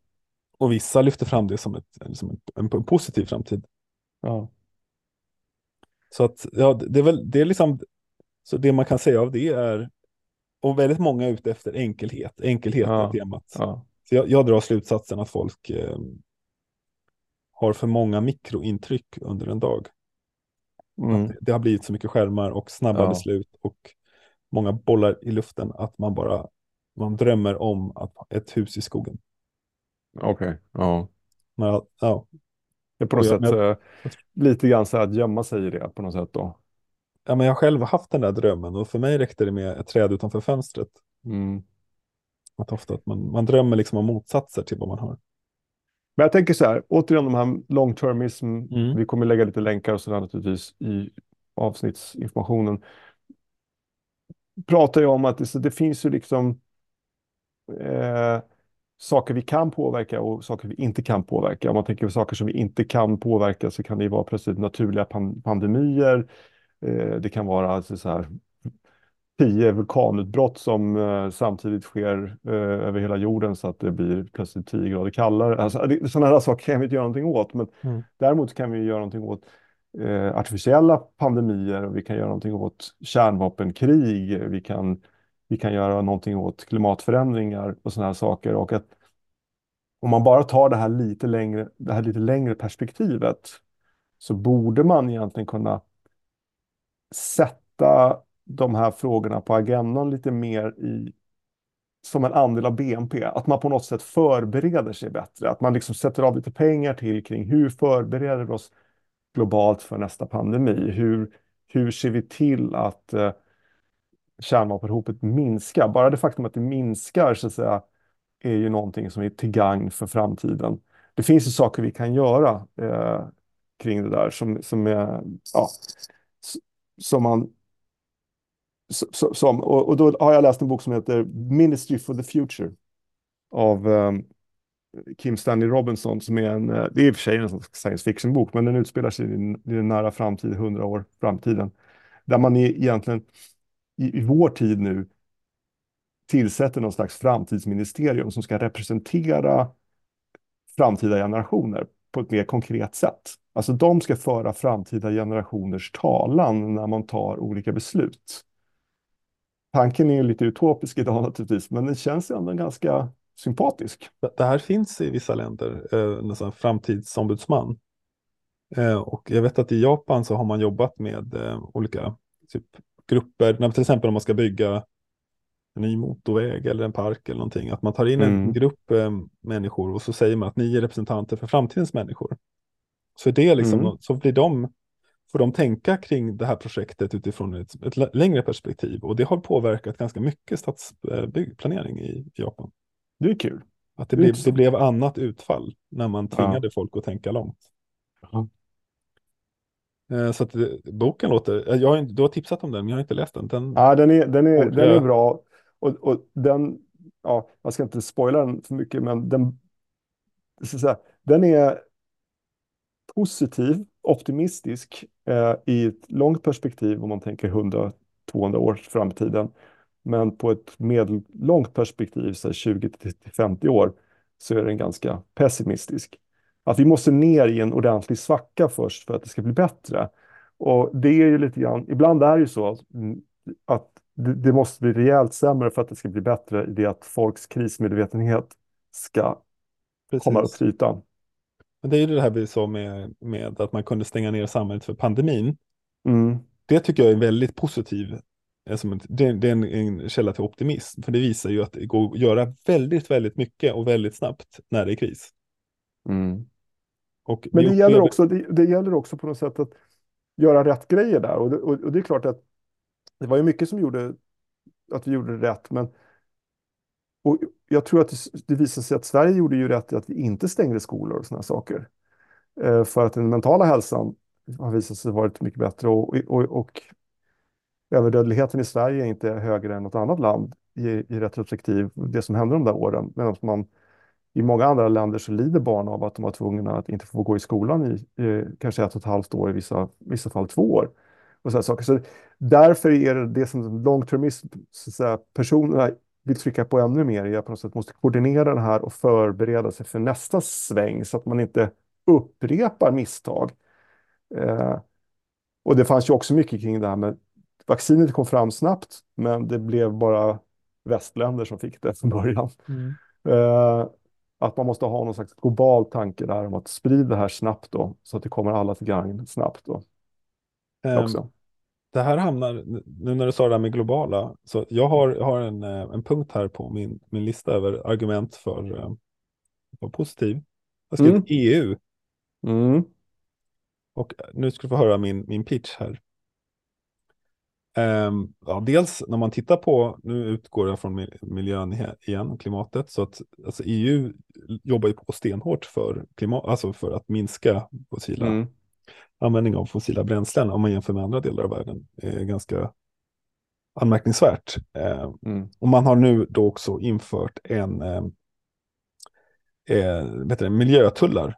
Och vissa lyfter fram det som, ett, som en, en positiv framtid. Ja. Så att, ja, det är väl, det är liksom, så det man kan säga av det är, och väldigt många är ute efter enkelhet, enkelhet Ja. är temat. Ja. Så jag, jag drar slutsatsen att folk eh, har för många mikrointryck under en dag. Mm. Att det har blivit så mycket skärmar och snabba Ja. beslut och många bollar i luften att man bara, man drömmer om att ett hus i skogen. Okej. Ja. Men, ja, Det är på något jag- sätt men jag- eh, lite grann så här att gömma sig i det på något sätt då. ja, men jag har själv haft den där drömmen och för mig räckte det med ett träd utanför fönstret. Mm. Att ofta att man, man drömmer liksom om motsatser till vad man har. Men jag tänker så här, återigen de här long termism, Mm. vi kommer lägga lite länkar och sådär naturligtvis i avsnittsinformationen. Pratar ju om att det, så det finns ju liksom eh, saker vi kan påverka och saker vi inte kan påverka. Om man tänker på saker som vi inte kan påverka så kan det ju vara plötsligt naturliga pan pandemier. Eh, det kan vara alltså så här tio vulkanutbrott som eh, samtidigt sker eh, över hela jorden så att det blir plötsligt 10 grader kallare. Alltså, det, sådana här saker kan vi inte göra någonting åt, men Mm. däremot kan vi göra någonting åt eh, artificiella pandemier och vi kan göra någonting åt kärnvapenkrig. Vi kan, vi kan göra någonting åt klimatförändringar och sådana här saker. Och att om man bara tar det här lite längre, det här lite längre perspektivet så borde man egentligen kunna sätta de här frågorna på agendan lite mer i som en andel av BNP. Att man på något sätt förbereder sig bättre. Att man liksom sätter av lite pengar till kring hur förbereder vi oss globalt för nästa pandemi? Hur, hur ser vi till att eh, kärnvapenhotet minskar? Bara det faktum att det minskar så att säga, är ju någonting som är till gagn för framtiden. Det finns ju saker vi kan göra eh, kring det där som, som är, ja, som man som, och, och då har jag läst en bok som heter Ministry for the Future av ehm, Kim Stanley Robinson som är en, eh, det är i och för sig en science fiction-bok, men den utspelar sig i en, i den nära framtid, hundra år framtiden, där man egentligen i, i vår tid nu tillsätter någon slags framtidsministerium som ska representera framtida generationer på ett mer konkret sätt. Alltså de ska föra framtida generationers talan när man tar olika beslut. Tanken är ju lite utopisk idag naturligtvis, men den känns ändå ganska sympatisk. Det här finns i vissa länder, eh, här framtidsombudsman. Eh, och jag vet att i Japan så har man jobbat med eh, olika typ, grupper, när, till exempel om man ska bygga en ny motorväg eller en park eller någonting, att man tar in en Mm. grupp eh, människor och så säger man att ni är representanter för framtidens människor. Så, det liksom, Mm. så blir de, får de tänka kring det här projektet utifrån ett, ett lä- längre perspektiv och det har påverkat ganska mycket stadsbyggplanering i Japan. Det är kul. Att det, Det blev, intressant. det blev annat utfall när man tvingade folk att tänka långt. Eh, Så att eh, boken låter, eh, jag har, inte- du har tipsat om den, men jag har inte läst den. den Ja, den är, den är, den är bra. Och, och den, ja, jag ska inte spoila den för mycket, men den, så att säga, den är positiv, optimistisk eh, i ett långt perspektiv om man tänker 100-200 år fram i tiden. Men på ett medellångt perspektiv, så här 20-50 år, så är den ganska pessimistisk. Att vi måste ner i en ordentlig svacka först för att det ska bli bättre. Och det är ju lite grann, ibland är det ju så att, mm, det, måste bli rejält sämre för att det ska bli bättre i det att folks krismedvetenhet ska komma upp precis. till ytan. Men det är ju det här vi sa med, med att man kunde stänga ner samhället för pandemin. Mm, Det tycker jag är väldigt positiv. Eh, som ett- Det, det är en, en källa till optimism. För det visar ju att det går att göra väldigt, väldigt mycket och väldigt snabbt när det är kris. mm. Och Men det gäller, upplever- också, det, det gäller också på något sätt att göra rätt grejer där. Och det, och, och det är klart att det var ju mycket som gjorde att vi gjorde det rätt. Men och jag tror att det, det visade sig att Sverige gjorde ju rätt i att vi inte stängde skolor och sådana saker. Eh, för att den mentala hälsan har visat sig varit mycket bättre. Och, och, och överdödligheten i Sverige är inte högre än något annat land i, i retrospektiv. Det som hände de där åren. Medan man i många andra länder så lider barn av att de var tvungna att inte få gå i skolan i eh, kanske ett och ett halvt år, i vissa, vissa fall två år. Och så saker. Så därför är det det som långtermism, så att säga, personerna vill trycka på ännu mer, är att på något sätt måste koordinera det här och förbereda sig för nästa sväng så att man inte upprepar misstag. Eh, och det fanns ju också mycket kring det här med vaccinet kom fram snabbt, men det blev bara västländer som fick det från början. Mm. Eh, att man måste ha någon slags global tanke där om att sprida det här snabbt då, så att det kommer alla till gagn snabbt då Ehm, också. Det här hamnar, nu när du sa det här med globala, så jag har, har en, eh, en punkt här på min, min lista över argument för eh, att vara positiv. Jag har skrivit EU Mm. och nu ska du få höra min, min pitch här. Ehm, ja, dels när man tittar på, nu utgår jag från mil- miljön igen, klimatet, så att alltså EU jobbar ju på stenhårt för, klimat, alltså för att minska fossila Mm. användning av fossila bränslen om man jämför med andra delar av världen är ganska anmärkningsvärt. Eh, Mm. och man har nu då också infört en eh, eh, det, miljötullar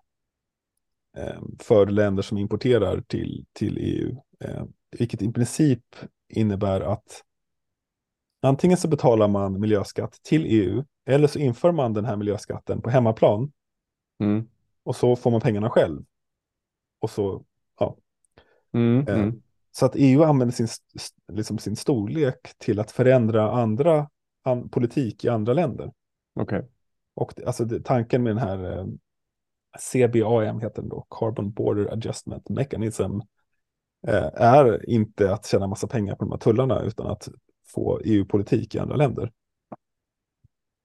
eh, för länder som importerar till, till EU. Eh, vilket i princip innebär att antingen så betalar man miljöskatt till EU eller så inför man den här miljöskatten på hemmaplan Mm. och så får man pengarna själv. Och så, ja, Mm. Eh, Mm. Så att EU använder sin, liksom sin storlek till att förändra andra an, politik i andra länder. Okej. Och det, alltså det, tanken med den här eh, CBAM heter den då, Carbon Border Adjustment Mechanism, är inte att tjäna massa pengar på de här tullarna utan att få EU-politik i andra länder.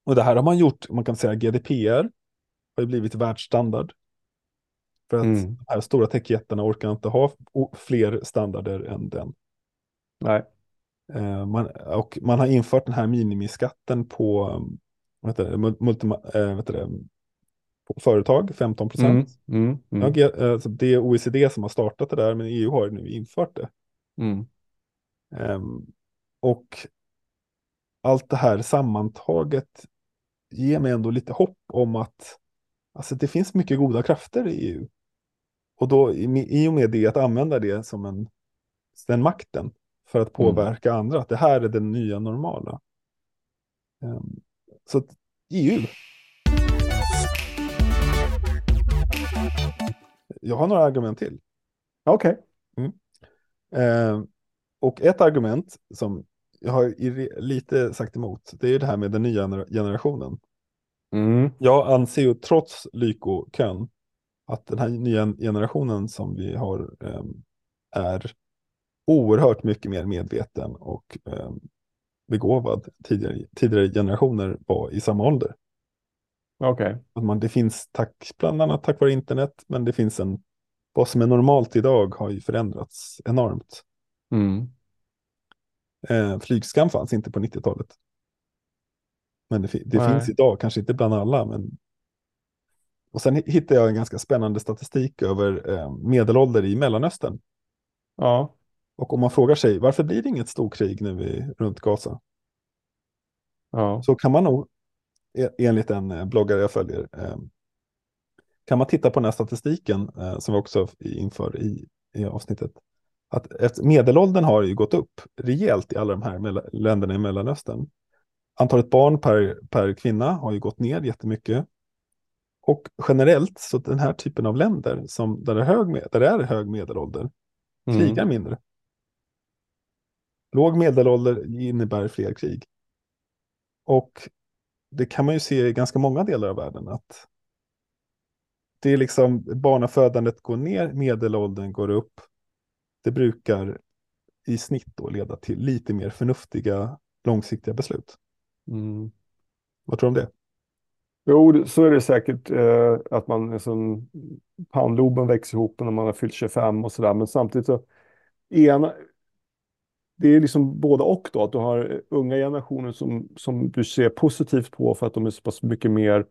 Och det här har man gjort, man kan säga GDPR har ju blivit världsstandard. För att Mm. de här stora techjättarna orkar inte ha fler standarder än den. Nej. Eh, man, och man har infört den här minimiskatten på, vad heter det, mul- multima, eh, vad heter det, på företag, 15 procent. Mm. Mm. Mm. G- eh, så det är OECD som har startat det där, men EU har nu infört det. Mm. Ehm, och allt det här sammantaget ger mig ändå lite hopp om att alltså, det finns mycket goda krafter i EU. Och då i, och med det att använda det som en, den makten för att påverka andra, att det här är den nya normala. Ehm, så att EU. Jag har några argument till. Okej. Ehm, och ett argument som jag har lite sagt emot, det är det här med den nya gener- generationen. Mm. Jag anser ju trots Lyko-kön att den här nya generationen som vi har ehm, är oerhört mycket mer medveten och ehm, begåvad. Tidigare, tidigare generationer var i samma ålder. Okej. Man, det finns tack, bland annat tack vare internet, men det finns en, vad som är normalt idag har ju förändrats enormt. Mm. Eh, flygskam fanns inte på 90-talet. Men det, det finns idag, kanske inte bland alla. Men... Och sen hi- hittade jag en ganska spännande statistik över eh, medelålder i Mellanöstern. Ja. Och om man frågar sig varför blir det inget storkrig nu i, runt Gaza? Ja. Så kan man nog, enligt en eh, bloggare jag följer, eh, kan man titta på den här statistiken eh, som vi också inför i, i avsnittet. Att medelåldern har ju gått upp rejält i alla de här länderna i Mellanöstern. Antalet barn per, per kvinna har ju gått ner jättemycket. Och generellt så den här typen av länder som, där, det är hög, där det är hög medelålder Mm. krigar mindre. Låg medelålder innebär fler krig. Och det kan man ju se i ganska många delar av världen att det är liksom barnafödandet går ner, medelåldern går upp. Det brukar i snitt då leda till lite mer förnuftiga långsiktiga beslut. Mm. Vad tror du om det? Jo, så är det säkert eh, att man liksom, pannloben växer ihop när man har fyllt 25 och sådär. Men samtidigt så, ena, det är liksom både och då. Att du har unga generationer som, som du ser positivt på för att de är så pass mycket mer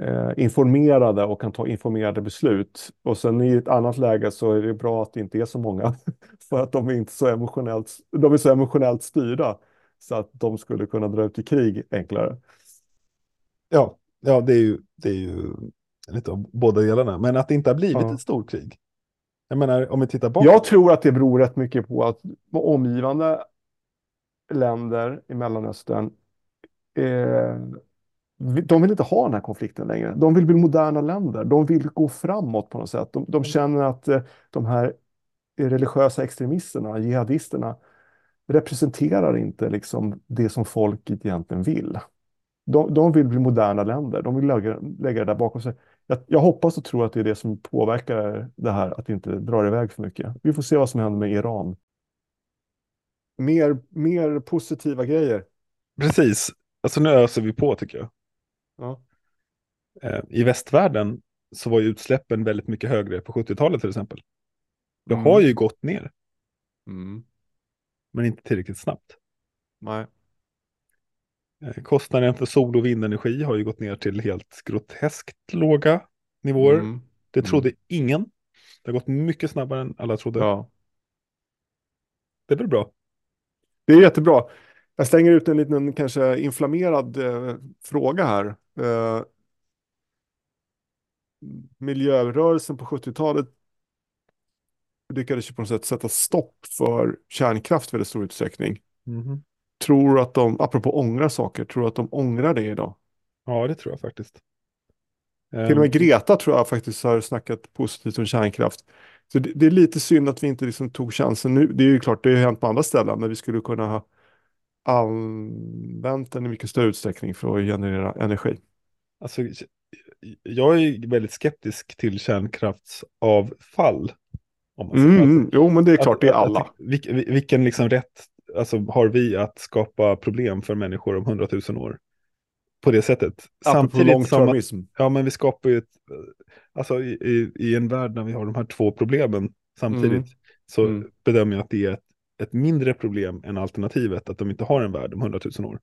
eh, informerade och kan ta informerade beslut. Och sen i ett annat läge så är det bra att det inte är så många. för att de är inte så emotionellt, de är så emotionellt styrda. Så att de skulle kunna dra ut i krig enklare. Ja, ja det, är ju, det är ju lite av båda delarna. Men att det inte har blivit Ja. ett storkrig. Jag menar, om vi tittar bakåt. Jag tror att det beror rätt mycket på att omgivande länder i Mellanöstern, eh, de vill inte ha den här konflikten längre. De vill bli moderna länder. De vill gå framåt på något sätt. De, de känner att eh, de här religiösa extremisterna, jihadisterna, representerar inte liksom det som folket egentligen vill. De, de vill bli moderna länder. De vill lägga, lägga det där bakom sig. Jag, jag hoppas och tror att det är det som påverkar det här, att det inte drar iväg för mycket. Vi får se vad som händer med Iran. Mer, mer positiva grejer. Precis. Alltså nu öser vi på tycker jag. Ja. Eh, I västvärlden så var ju utsläppen väldigt mycket högre på 70-talet till exempel. Det Mm. har ju gått ner, Mm. men inte tillräckligt snabbt. Nej. Eh, Kostnaden för sol och vindenergi har ju gått ner till helt groteskt låga nivåer. Mm. Det trodde ingen. Det har gått mycket snabbare än alla trodde. Ja. Det är väl bra. Det är jättebra. Jag stänger ut en liten kanske inflammerad eh, fråga här. Eh, miljörörelsen på 70-talet lyckades ju på något sätt sätta stopp för kärnkraft i väldigt stor utsträckning. Mhm. Tror att de, apropå ångra saker, tror att de ångrar det idag? Ja, det tror jag faktiskt. Till och med Ehm, Greta tror jag faktiskt har snackat positivt om kärnkraft. Så det, det är lite synd att vi inte liksom tog chansen nu. Det är ju klart, det har hänt på andra ställen, men vi skulle kunna ha använt den i mycket större utsträckning för att generera energi. Alltså, jag är väldigt skeptisk till kärnkraftsavfall. Om man. Mm, mm. Jo, men det är klart, det är att- att- alla. att- vilk- vil- vilken liksom rätt alltså, har vi att skapa problem för människor om hundratusen år? På det sättet. Samtidigt som ja men vi skapar ju ett, eh, alltså i, i, i en värld när vi har de här två problemen samtidigt, Mm. så Mm. bedömer jag att det är ett, ett mindre problem än alternativet, att de inte har en värld om hundratusen år.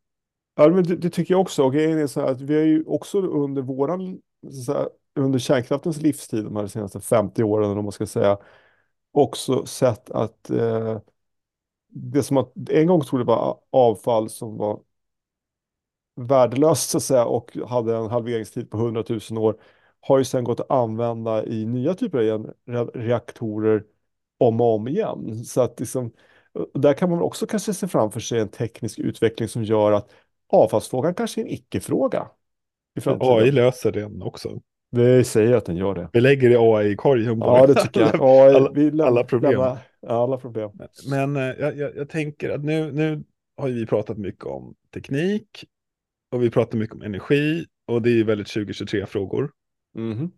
Ja, men det, det tycker jag också. Och grejen är så här att vi har ju också under våran, här, under kärnkraftens livstid, de här senaste 50 åren, vad man ska säga, också sett att eh, det som att en gång trodde det var avfall som var värdelöst så att säga och hade en halveringstid på 100 000 år har ju sen gått att använda i nya typer av reaktorer om och om igen. Så att liksom, där kan man också kanske se framför sig en teknisk utveckling som gör att avfallsfrågan kanske är en icke-fråga i. AI löser den också. Vi säger att den gör det. Vi lägger det AI-korgen bara. Ja, det tycker jag. Ja, alla, vi läm- alla problem. lämnar- alla problem. Men eh, jag, jag, jag tänker att nu, nu har ju vi pratat mycket om teknik och vi pratar mycket om energi och det är ju väldigt 2023-frågor. Mhm.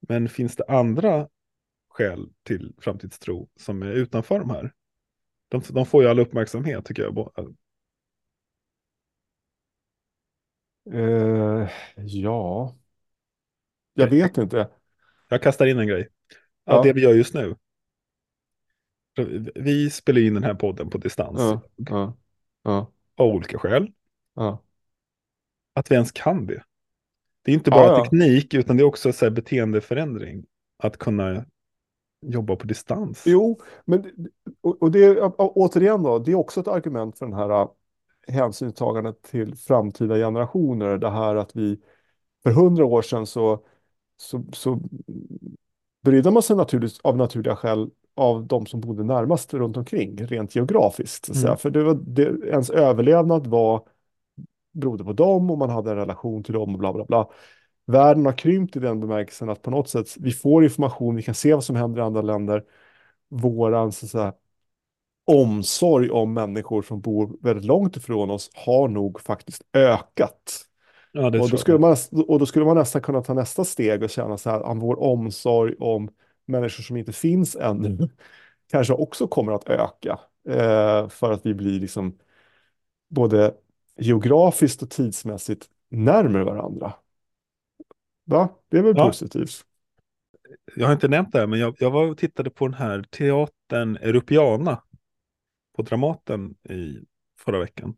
Men finns det andra skäl till framtidstro som är utanför de här? De, de får ju all uppmärksamhet tycker jag. Eh, ja, jag vet inte. Jag kastar in en grej. Ja, Ja. Det vi gör just nu. Vi spelar in den här podden på distans Ja, ja, ja, av olika skäl. Att vi ens kan det. Det är inte bara teknik utan det är också så beteendeförändring. Att kunna jobba på distans. Jo, men och, och det återigen då, det är också ett argument för den här äh, hänsynstagandet till framtida generationer. Det här att vi för hundra år sedan så, så, så brydde man sig naturligt, av naturliga skäl av de som bodde närmast runt omkring, rent geografiskt. Mm. För det var, det, ens överlevnad var berodde på dem och man hade en relation till dem och bla bla bla. Världen har krympt i den bemärkelsen att på något sätt vi får information, vi kan se vad som händer i andra länder. Våran så att säga, omsorg om människor som bor väldigt långt ifrån oss har nog faktiskt ökat. Ja, och, då skulle man, och då skulle man nästan kunna ta nästa steg och känna så här, att vår omsorg om människor som inte finns ännu kanske också kommer att öka. Eh, för att vi blir liksom både geografiskt och tidsmässigt närmare varandra. Va? Det är väl ja. positivt? Jag har inte nämnt det här, men jag, jag var och tittade på den här teatern Europeana på Dramaten i förra veckan.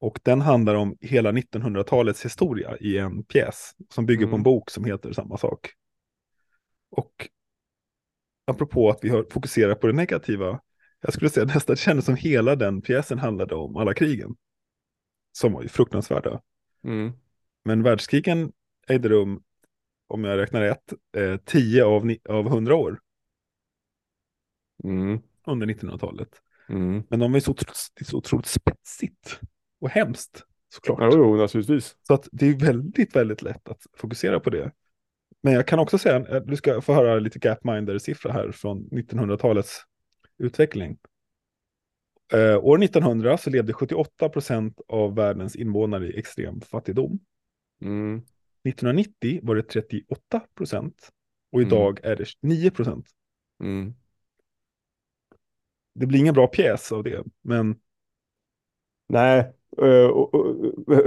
Och den handlar om hela 1900-talets historia i en pjäs som bygger mm. på en mm. bok som heter samma sak. Och apropå att vi har fokuserat på det negativa, jag skulle säga nästan det kändes som hela den pjäsen handlade om alla krigen. Som var ju fruktansvärda. Mm. Men världskrigen ägde rum, om jag räknar rätt, eh, 10 av, av 100 år. Mm. Under 1900-talet. Mm. Men de är så, så otroligt spetsigt och hemskt såklart. Ja, jo, naturligtvis. Så att det är väldigt, väldigt lätt att fokusera på det. Men jag kan också säga, eh, du ska få höra lite Gapminder-siffra här från 1900-talets utveckling. Eh, år 1900 så levde 78 procent av världens invånare i extrem fattigdom. Mm. 1990 var det 38 procent och mm. idag mm. är det 9 procent. Mm. Det blir ingen bra pjäs av det, men... Nej, Eh,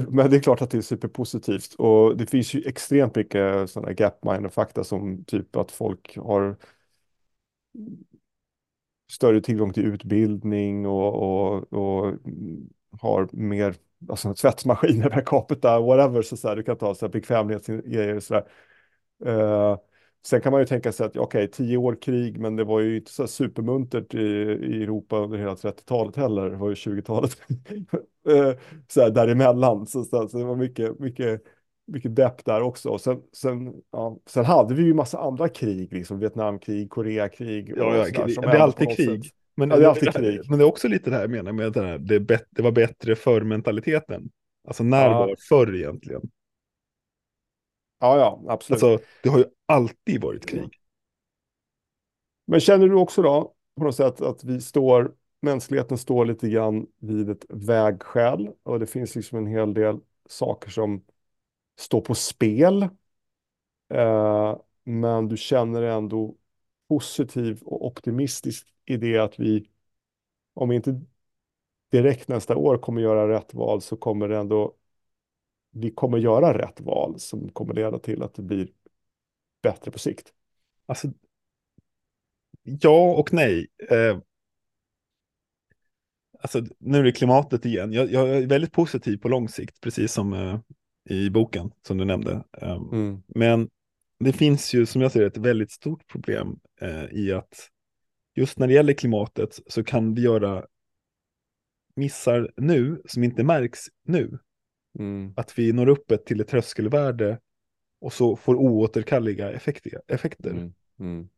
men det är klart att det är superpositivt och det finns ju extremt mycket sådana gapminder fakta som typ att folk har större tillgång till utbildning och, och, och har mer alltså, tvättmaskiner per capita, whatever, så, så här, du kan ta så här, bekvämlighetsgrejer och sådär. Uh, Sen kan man ju tänka sig att okej, okay, tio år krig, men det var ju inte så supermuntert i, i Europa under hela 30-talet heller. Det var ju 20-talet eh, så här däremellan. Så, så, så det var mycket, mycket, mycket depp där också. Sen, sen, ja, sen hade vi ju massa andra krig, liksom Vietnamkrig, Koreakrig. Ja, ja, där, det är alltid krig. Men, ja, det är alltid krig. Men det är också lite det här jag menar med att det, det, det var bättre för mentaliteten. Alltså när ja. var förr egentligen? Ja, ja, absolut. Alltså, det har ju alltid varit krig. Men känner du också då på något sätt att vi står, mänskligheten står lite grann vid ett vägskäl och det finns liksom en hel del saker som står på spel. Eh, men du känner ändå positiv och optimistisk i det att vi, om vi inte direkt nästa år kommer göra rätt val så kommer det ändå vi kommer göra rätt val som kommer leda till att det blir bättre på sikt? Alltså, ja och nej. Eh, alltså, nu är det klimatet igen. Jag, jag, är väldigt positiv på lång sikt, precis som eh, i boken som du nämnde. Eh, mm. Men det finns ju, som jag ser det, ett väldigt stort problem eh, i att just när det gäller klimatet så kan vi göra missar nu som inte märks nu. Mm. Att vi når upp ett till ett tröskelvärde och så får oåterkalleliga effekter. Mm. Mm.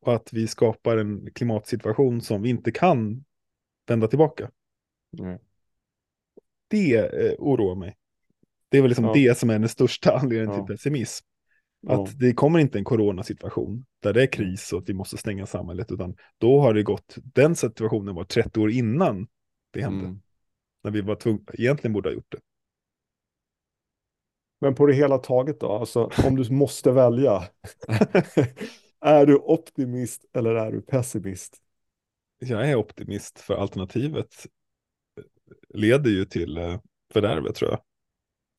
Och att vi skapar en klimatsituation som vi inte kan vända tillbaka. Det eh, oroar mig. Det är väl liksom ja. det som är den största anledningen ja. till pessimism. Att ja. det kommer inte en coronasituation där det är kris och att vi måste stänga samhället, utan då har det gått, den situationen var 30 år innan det hände. Mm. När vi var tvungna, egentligen borde ha gjort det. Men på det hela taget då, alltså om du måste välja, är du optimist eller är du pessimist? Jag är optimist för alternativet leder ju till eh, fördärvet tror jag.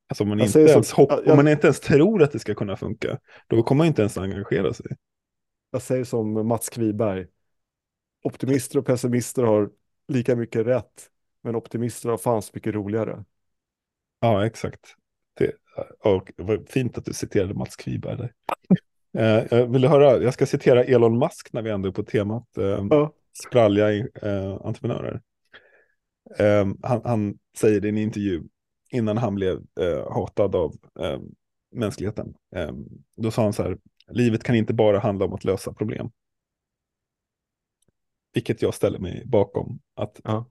Alltså om man, inte ens, hopp, jag, om man inte ens tror att det ska kunna funka, då kommer man inte ens engagera sig. Jag säger som Mats Kviberg, optimister och pessimister har lika mycket rätt, men optimister har fan så mycket roligare. Ja, exakt. Det, och vad fint att du citerade Mats Kviberg där. Eh, jag vill höra, jag ska citera Elon Musk när vi ändå är på temat eh, Ja. spralliga eh, entreprenörer. Eh, han, han säger det i en intervju innan han blev eh, hatad av eh, mänskligheten. Eh, då sa han så här, livet kan inte bara handla om att lösa problem. Vilket jag ställer mig bakom. Att Ja.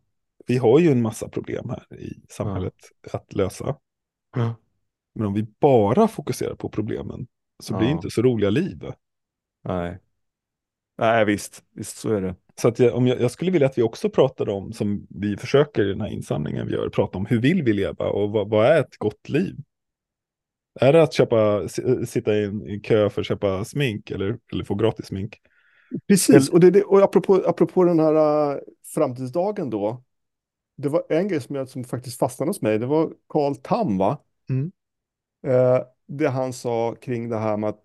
vi har ju en massa problem här i samhället att lösa. Ja. Men om vi bara fokuserar på problemen så blir det Ja. inte så roliga liv. Nej. Nej, visst. Visst, så är det. Så att jag, om jag, jag skulle vilja att vi också pratade om, som vi försöker i den här insamlingen vi gör, prata om hur vill vi leva och vad, vad är ett gott liv? Är det att köpa, sitta i en kö för att köpa smink eller, eller få gratis smink? Precis, och, det, det, och apropå, apropå den här uh, framtidsdagen då. Det var en grej som, jag, som faktiskt fastnade hos mig. Det var Carl Tam, va? Mm. Eh, det han sa kring det här med att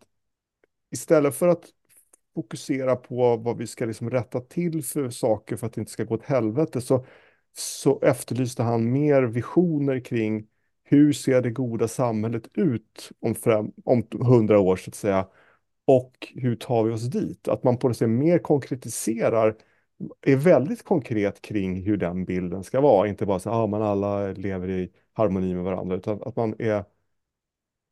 istället för att fokusera på vad vi ska liksom rätta till för saker för att det inte ska gå åt helvete så, så efterlyste han mer visioner kring hur ser det goda samhället ut om, om hundra år så att säga och hur tar vi oss dit? Att man på något sätt mer konkretiserar är väldigt konkret kring hur den bilden ska vara. Inte bara så att ah, man alla lever i harmoni med varandra, utan att man är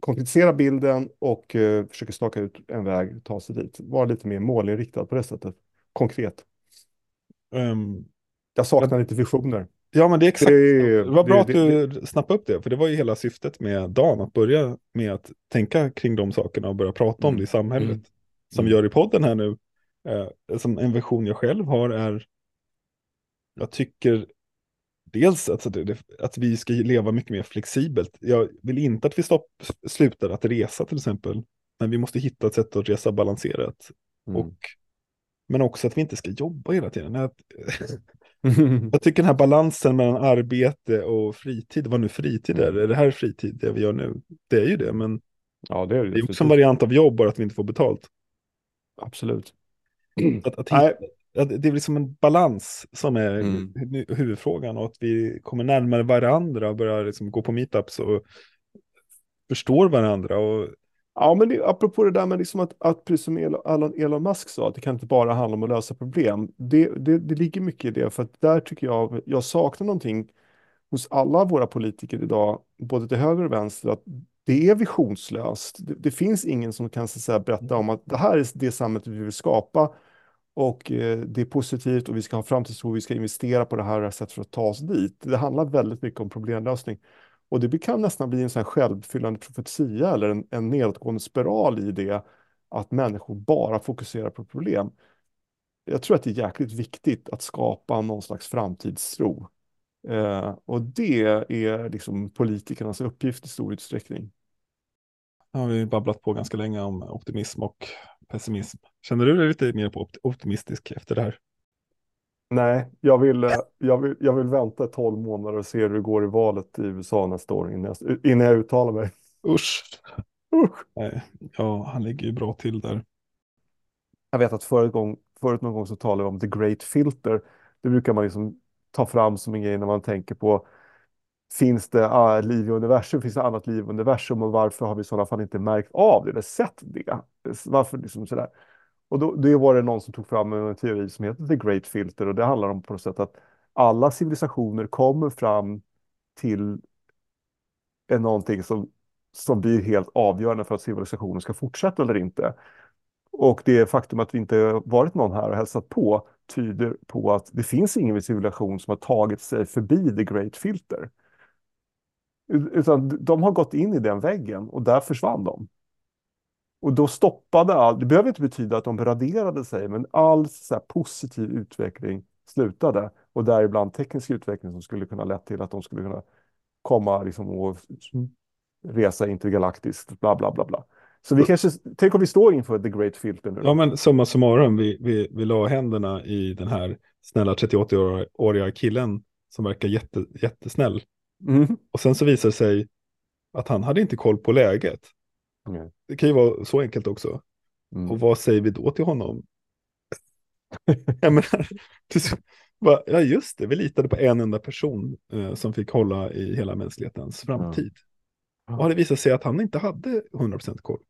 konkretisera bilden och eh, försöker staka ut en väg ta sig dit. Vara lite mer målinriktad på det sättet. Konkret. Ehm, Jag saknar lite visioner. ja, men det är exakt. Det- Det var bra det- att du snappade upp det, för det var ju hela syftet med dagen, att börja med att tänka kring de sakerna och börja prata om Mm. det i samhället. Mm. Som Mm. gör i podden här nu. Eh, som en vision jag själv har är, jag tycker dels att, det, att vi ska leva mycket mer flexibelt. Jag vill inte att vi stopp, slutar att resa till exempel. Men vi måste hitta ett sätt att resa balanserat. Mm. Och, men också att vi inte ska jobba hela tiden. Att, jag tycker den här balansen mellan arbete och fritid, vad nu fritid är, Mm. är det här fritid det vi gör nu? Det är ju det, men ja, det är det. det är också en variant av jobb, bara att vi inte får betalt. Absolut. Att, att Nej. Att det är liksom en balans som är Mm. hu- huvudfrågan och att vi kommer närmare varandra och börjar liksom gå på meetups och förstår varandra. Och, Ja, men det, apropå det där med liksom att, att precis som Elon, Elon Musk sa, att det kan inte bara handla om att lösa problem. Det, det, det ligger mycket i det, för att där tycker jag, jag saknar någonting hos alla våra politiker idag, både till höger och vänster, att det är visionslöst. Det, det finns ingen som kan så att säga, berätta om att det här är det samhället vi vill skapa och eh, det är positivt och vi ska ha framtidstro, vi ska investera på det här sättet för att ta oss dit. Det handlar väldigt mycket om problemlösning. Och det kan nästan bli en sån här självfyllande profetia eller en, en nedåtgående spiral i det att människor bara fokuserar på problem. Jag tror att det är jäkligt viktigt att skapa någon slags framtidstro. Eh, och det är liksom politikernas uppgift i stor utsträckning. nu har vi babblat på ganska länge om optimism och pessimism. Känner du dig lite mer på optimistisk efter det här? Nej, jag vill, eh, jag vill, jag vill vänta 12 månader och se hur det går i valet i USA nästa år innan jag, innan jag uttalar mig. Usch. Usch. Nej, ja, han ligger ju bra till där. Jag vet att förut, gång, förut någon gång så talade vi om the great filter. Det brukar man liksom ta fram som en grej när man tänker på finns det ah, liv i universum, finns det annat liv i universum och varför har vi i sådana fall inte märkt av det eller sett det? Varför liksom sådär? Och då, då var det någon som tog fram en teori som heter the great filter och det handlar om på något sätt att alla civilisationer kommer fram till någonting som, som blir helt avgörande för att civilisationen ska fortsätta eller inte. Och det faktum att vi inte varit någon här och hälsat på tyder på att det finns ingen civilisation som har tagit sig förbi the great filter. Utan de har gått in i den väggen och där försvann de. Och då stoppade all, det behöver inte betyda att de raderade sig, men all så positiv utveckling slutade. Och däribland teknisk utveckling som skulle kunna lett till att de skulle kunna komma liksom och resa intergalaktiskt, bla bla bla bla. Så vi kanske, tänk om vi står inför the great filter nu. Ja, men summa summarum, vi, vi, vi la händerna i den här snälla 38-åriga killen som verkar jätte, jättesnäll. Mm. Och sen så visar det sig att han hade inte koll på läget. Mm. Det kan ju vara så enkelt också. Mm. Och vad säger vi då till honom? Jag menar, va- ja just det, vi litade på en enda person eh, som fick hålla i hela mänsklighetens framtid. Ja. Och det visade sig att han inte hade 100% koll.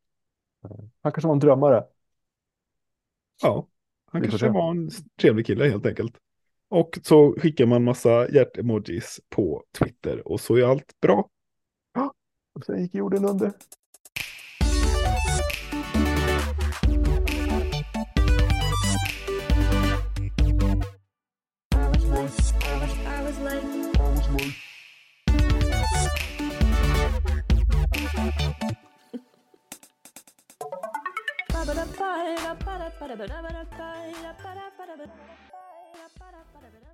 Han kanske var en drömmare. Ja, han kanske var en trevlig kille helt enkelt. Och så skickar man massa hjärtemojis på Twitter och så är allt bra. Och sen gick jorden under. la verdad